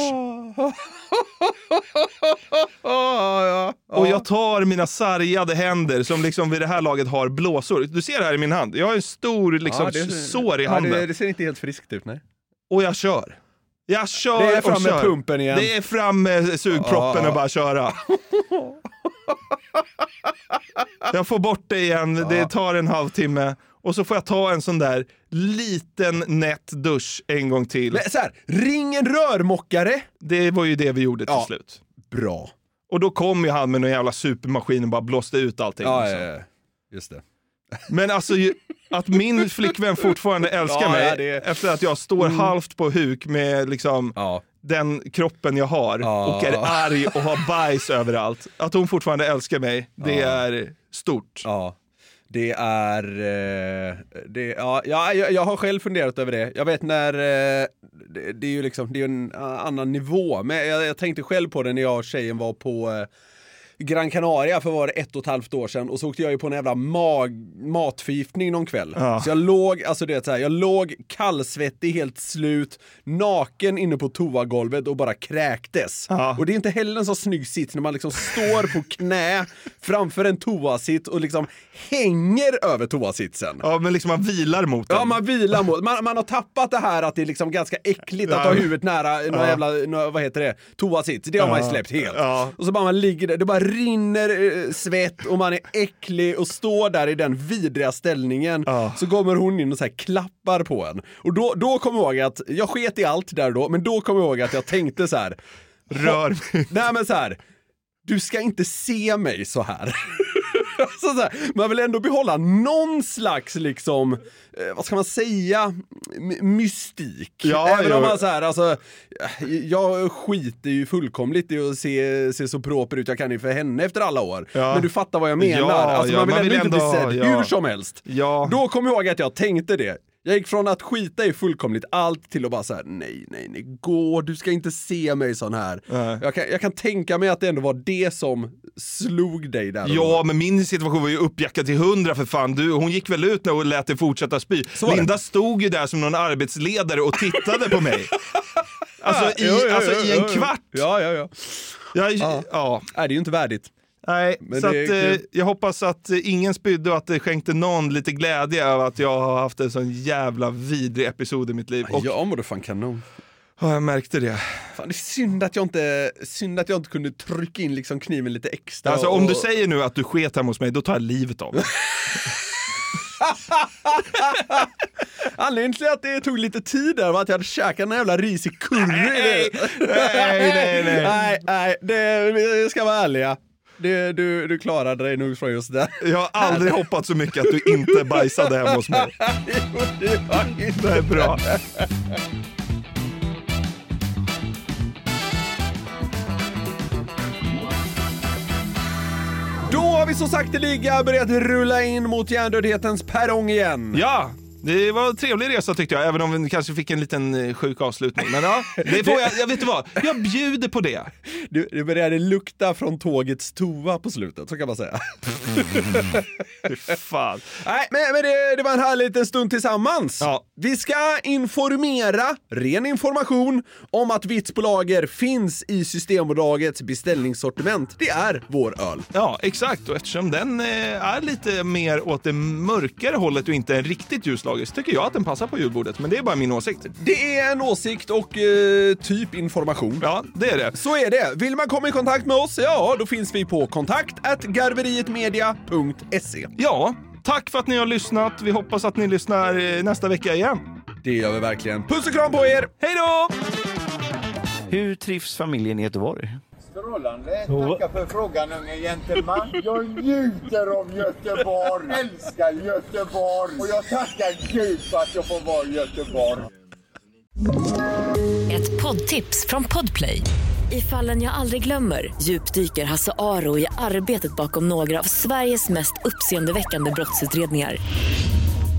Och jag tar mina sargade händer som liksom vid det här laget har blåsor. Du ser här i min hand. Jag har en stor liksom, Ja, det- sår i ja, handen. det, det ser inte helt friskt ut, nej. Och jag kör. Jag kör Det är fram med pumpen igen. Det är fram med sugproppen Ja. och bara köra. Jag får bort det igen, det tar en halvtimme. Och så får jag ta en sån där liten nätt dusch en gång till. Men så här, ring en rörmokare. Det var ju det vi gjorde till Ja. slut. Bra. Och då kom ju han med någon jävla supermaskin och bara blåste ut allting. Ja, liksom. ja, ja. Just det. Men alltså ju, att min flickvän fortfarande älskar Ja, mig det- efter att jag står halvt på huk med liksom Ja. den kroppen jag har och är arg och har bajs överallt. Att hon fortfarande älskar mig, det är stort. Ja. Det är... Eh, det, ja, jag, jag har själv funderat över det. Jag vet när... Eh, det, det är ju liksom, det är en annan nivå. Men jag, jag tänkte själv på det när jag och tjejen var på eh, Gran Canaria för var ett och ett halvt år sedan och så åkte jag ju på en jävla mag, matförgiftning någon kväll. Ja. Så jag låg, alltså det så här, jag låg kallsvettig, helt slut, naken inne på toagolvet och bara kräktes. Ja. Och det är inte heller en så snygg sits när man liksom står på knä framför en toasitt och liksom hänger över toasitsen. Ja, men liksom man vilar mot den. Ja, man vilar mot. Man, man har tappat det här att det är liksom ganska äckligt att Ja. ha huvudet nära någon Ja. jävla, nå- vad heter det, toasits. Det har man ju släppt helt. Och så bara man ligger där, det bara rinner eh, svett och man är äcklig och står där i den vidriga ställningen. Ja. Så kommer hon in och så här klappar på en. Och då, då kommer jag ihåg att, jag sket i allt där då, men då kommer jag ihåg att jag tänkte så här. Rör mig. Nej men så här. Du ska inte se mig så här. Här, man vill ändå behålla någon slags liksom, eh, vad ska man säga, mystik. Ja, Även om jo. man så här, alltså, jag skiter ju fullkomligt i att se, se så proper ut jag kan inför henne efter alla år. Ja. Men du fattar vad jag menar. Ja, alltså, man vill man ändå vill inte bli ändå- sedd ja. hur som helst. Då kommer jag ihåg att jag tänkte det. Jag gick från att skita i fullkomligt allt till att bara säga nej, nej, nej, gå, du ska inte se mig sån här. Jag kan, jag kan tänka mig att det ändå var det som slog dig där. Ja, men min situation var ju uppjackad till hundra för fan. Du, hon gick väl ut när och lät dig fortsätta spy. Var det. Linda stod ju där som någon arbetsledare och tittade på mig. Alltså, i, Jo, jo, alltså jo, i en kvart. Ja, ja, ja. Jag, Ja. ja. Nej, det är ju inte värdigt. Nej, Men så att, eh, jag hoppas att ingen spydde och att det skänkte någon lite glädje över att jag har haft en sån jävla vidrig episod i mitt liv. Och, Jag mådde fan kanon. ja, jag märkte det. Fan, det är synd att jag inte, synd att jag inte kunde trycka in liksom kniven lite extra. Alltså om och- du säger nu att du sket hemma hos mig, då tar jag livet av mig. Anledningen till att det tog lite tid där var att jag hade käkat en jävla risig curry. Nej, nej, nej, nej. nej, nej det, vi ska vara ärliga. Det, du, du klarade dig nog från just det. Jag har aldrig hoppat så mycket att du inte bajsade hemma hos mig. Jo, det var inte Det är bra. Då har vi så sakteliga börjat rulla in mot hjärndödhetens perrong igen. Ja, det var en trevlig resa tyckte jag, även om vi kanske fick en liten eh, sjuk avslutning. Men ja, det får jag, jag vet du vad, jag bjuder på det. Du, det började lukta från tågets toa på slutet, så kan man säga. Fy Fan. Nej, men, men det, det var en härlig liten stund tillsammans. Ja. Vi ska informera, ren information, om att Vitts på lager finns i Systembolagets beställningssortiment. Det är vår öl. Ja, exakt. Och eftersom den eh, är lite mer åt det mörkare hållet och inte en riktigt ljuslager så tycker jag att den passar på julbordet. Men det är bara min åsikt. Det är en åsikt och eh, typ information. Ja, det är det. Så är det. Vill man komma i kontakt med oss, ja, då finns vi på kontakt garverietmedia.se. Ja, tack för att ni har lyssnat. Vi hoppas att ni lyssnar eh, nästa vecka igen. Det gör vi verkligen. Puss och kram på er! Hej då! Hur trivs familjen i Göteborg? Strålande. Tackar för frågan unge gentleman. Jag njuter av Göteborg. Älskar Göteborg. Och jag tackar Gud för att jag får vara i Göteborg. Ett poddtips från Podplay. I fallen jag aldrig glömmer djupdyker Hasse Aro i arbetet bakom några av Sveriges mest uppseendeväckande brottsutredningar.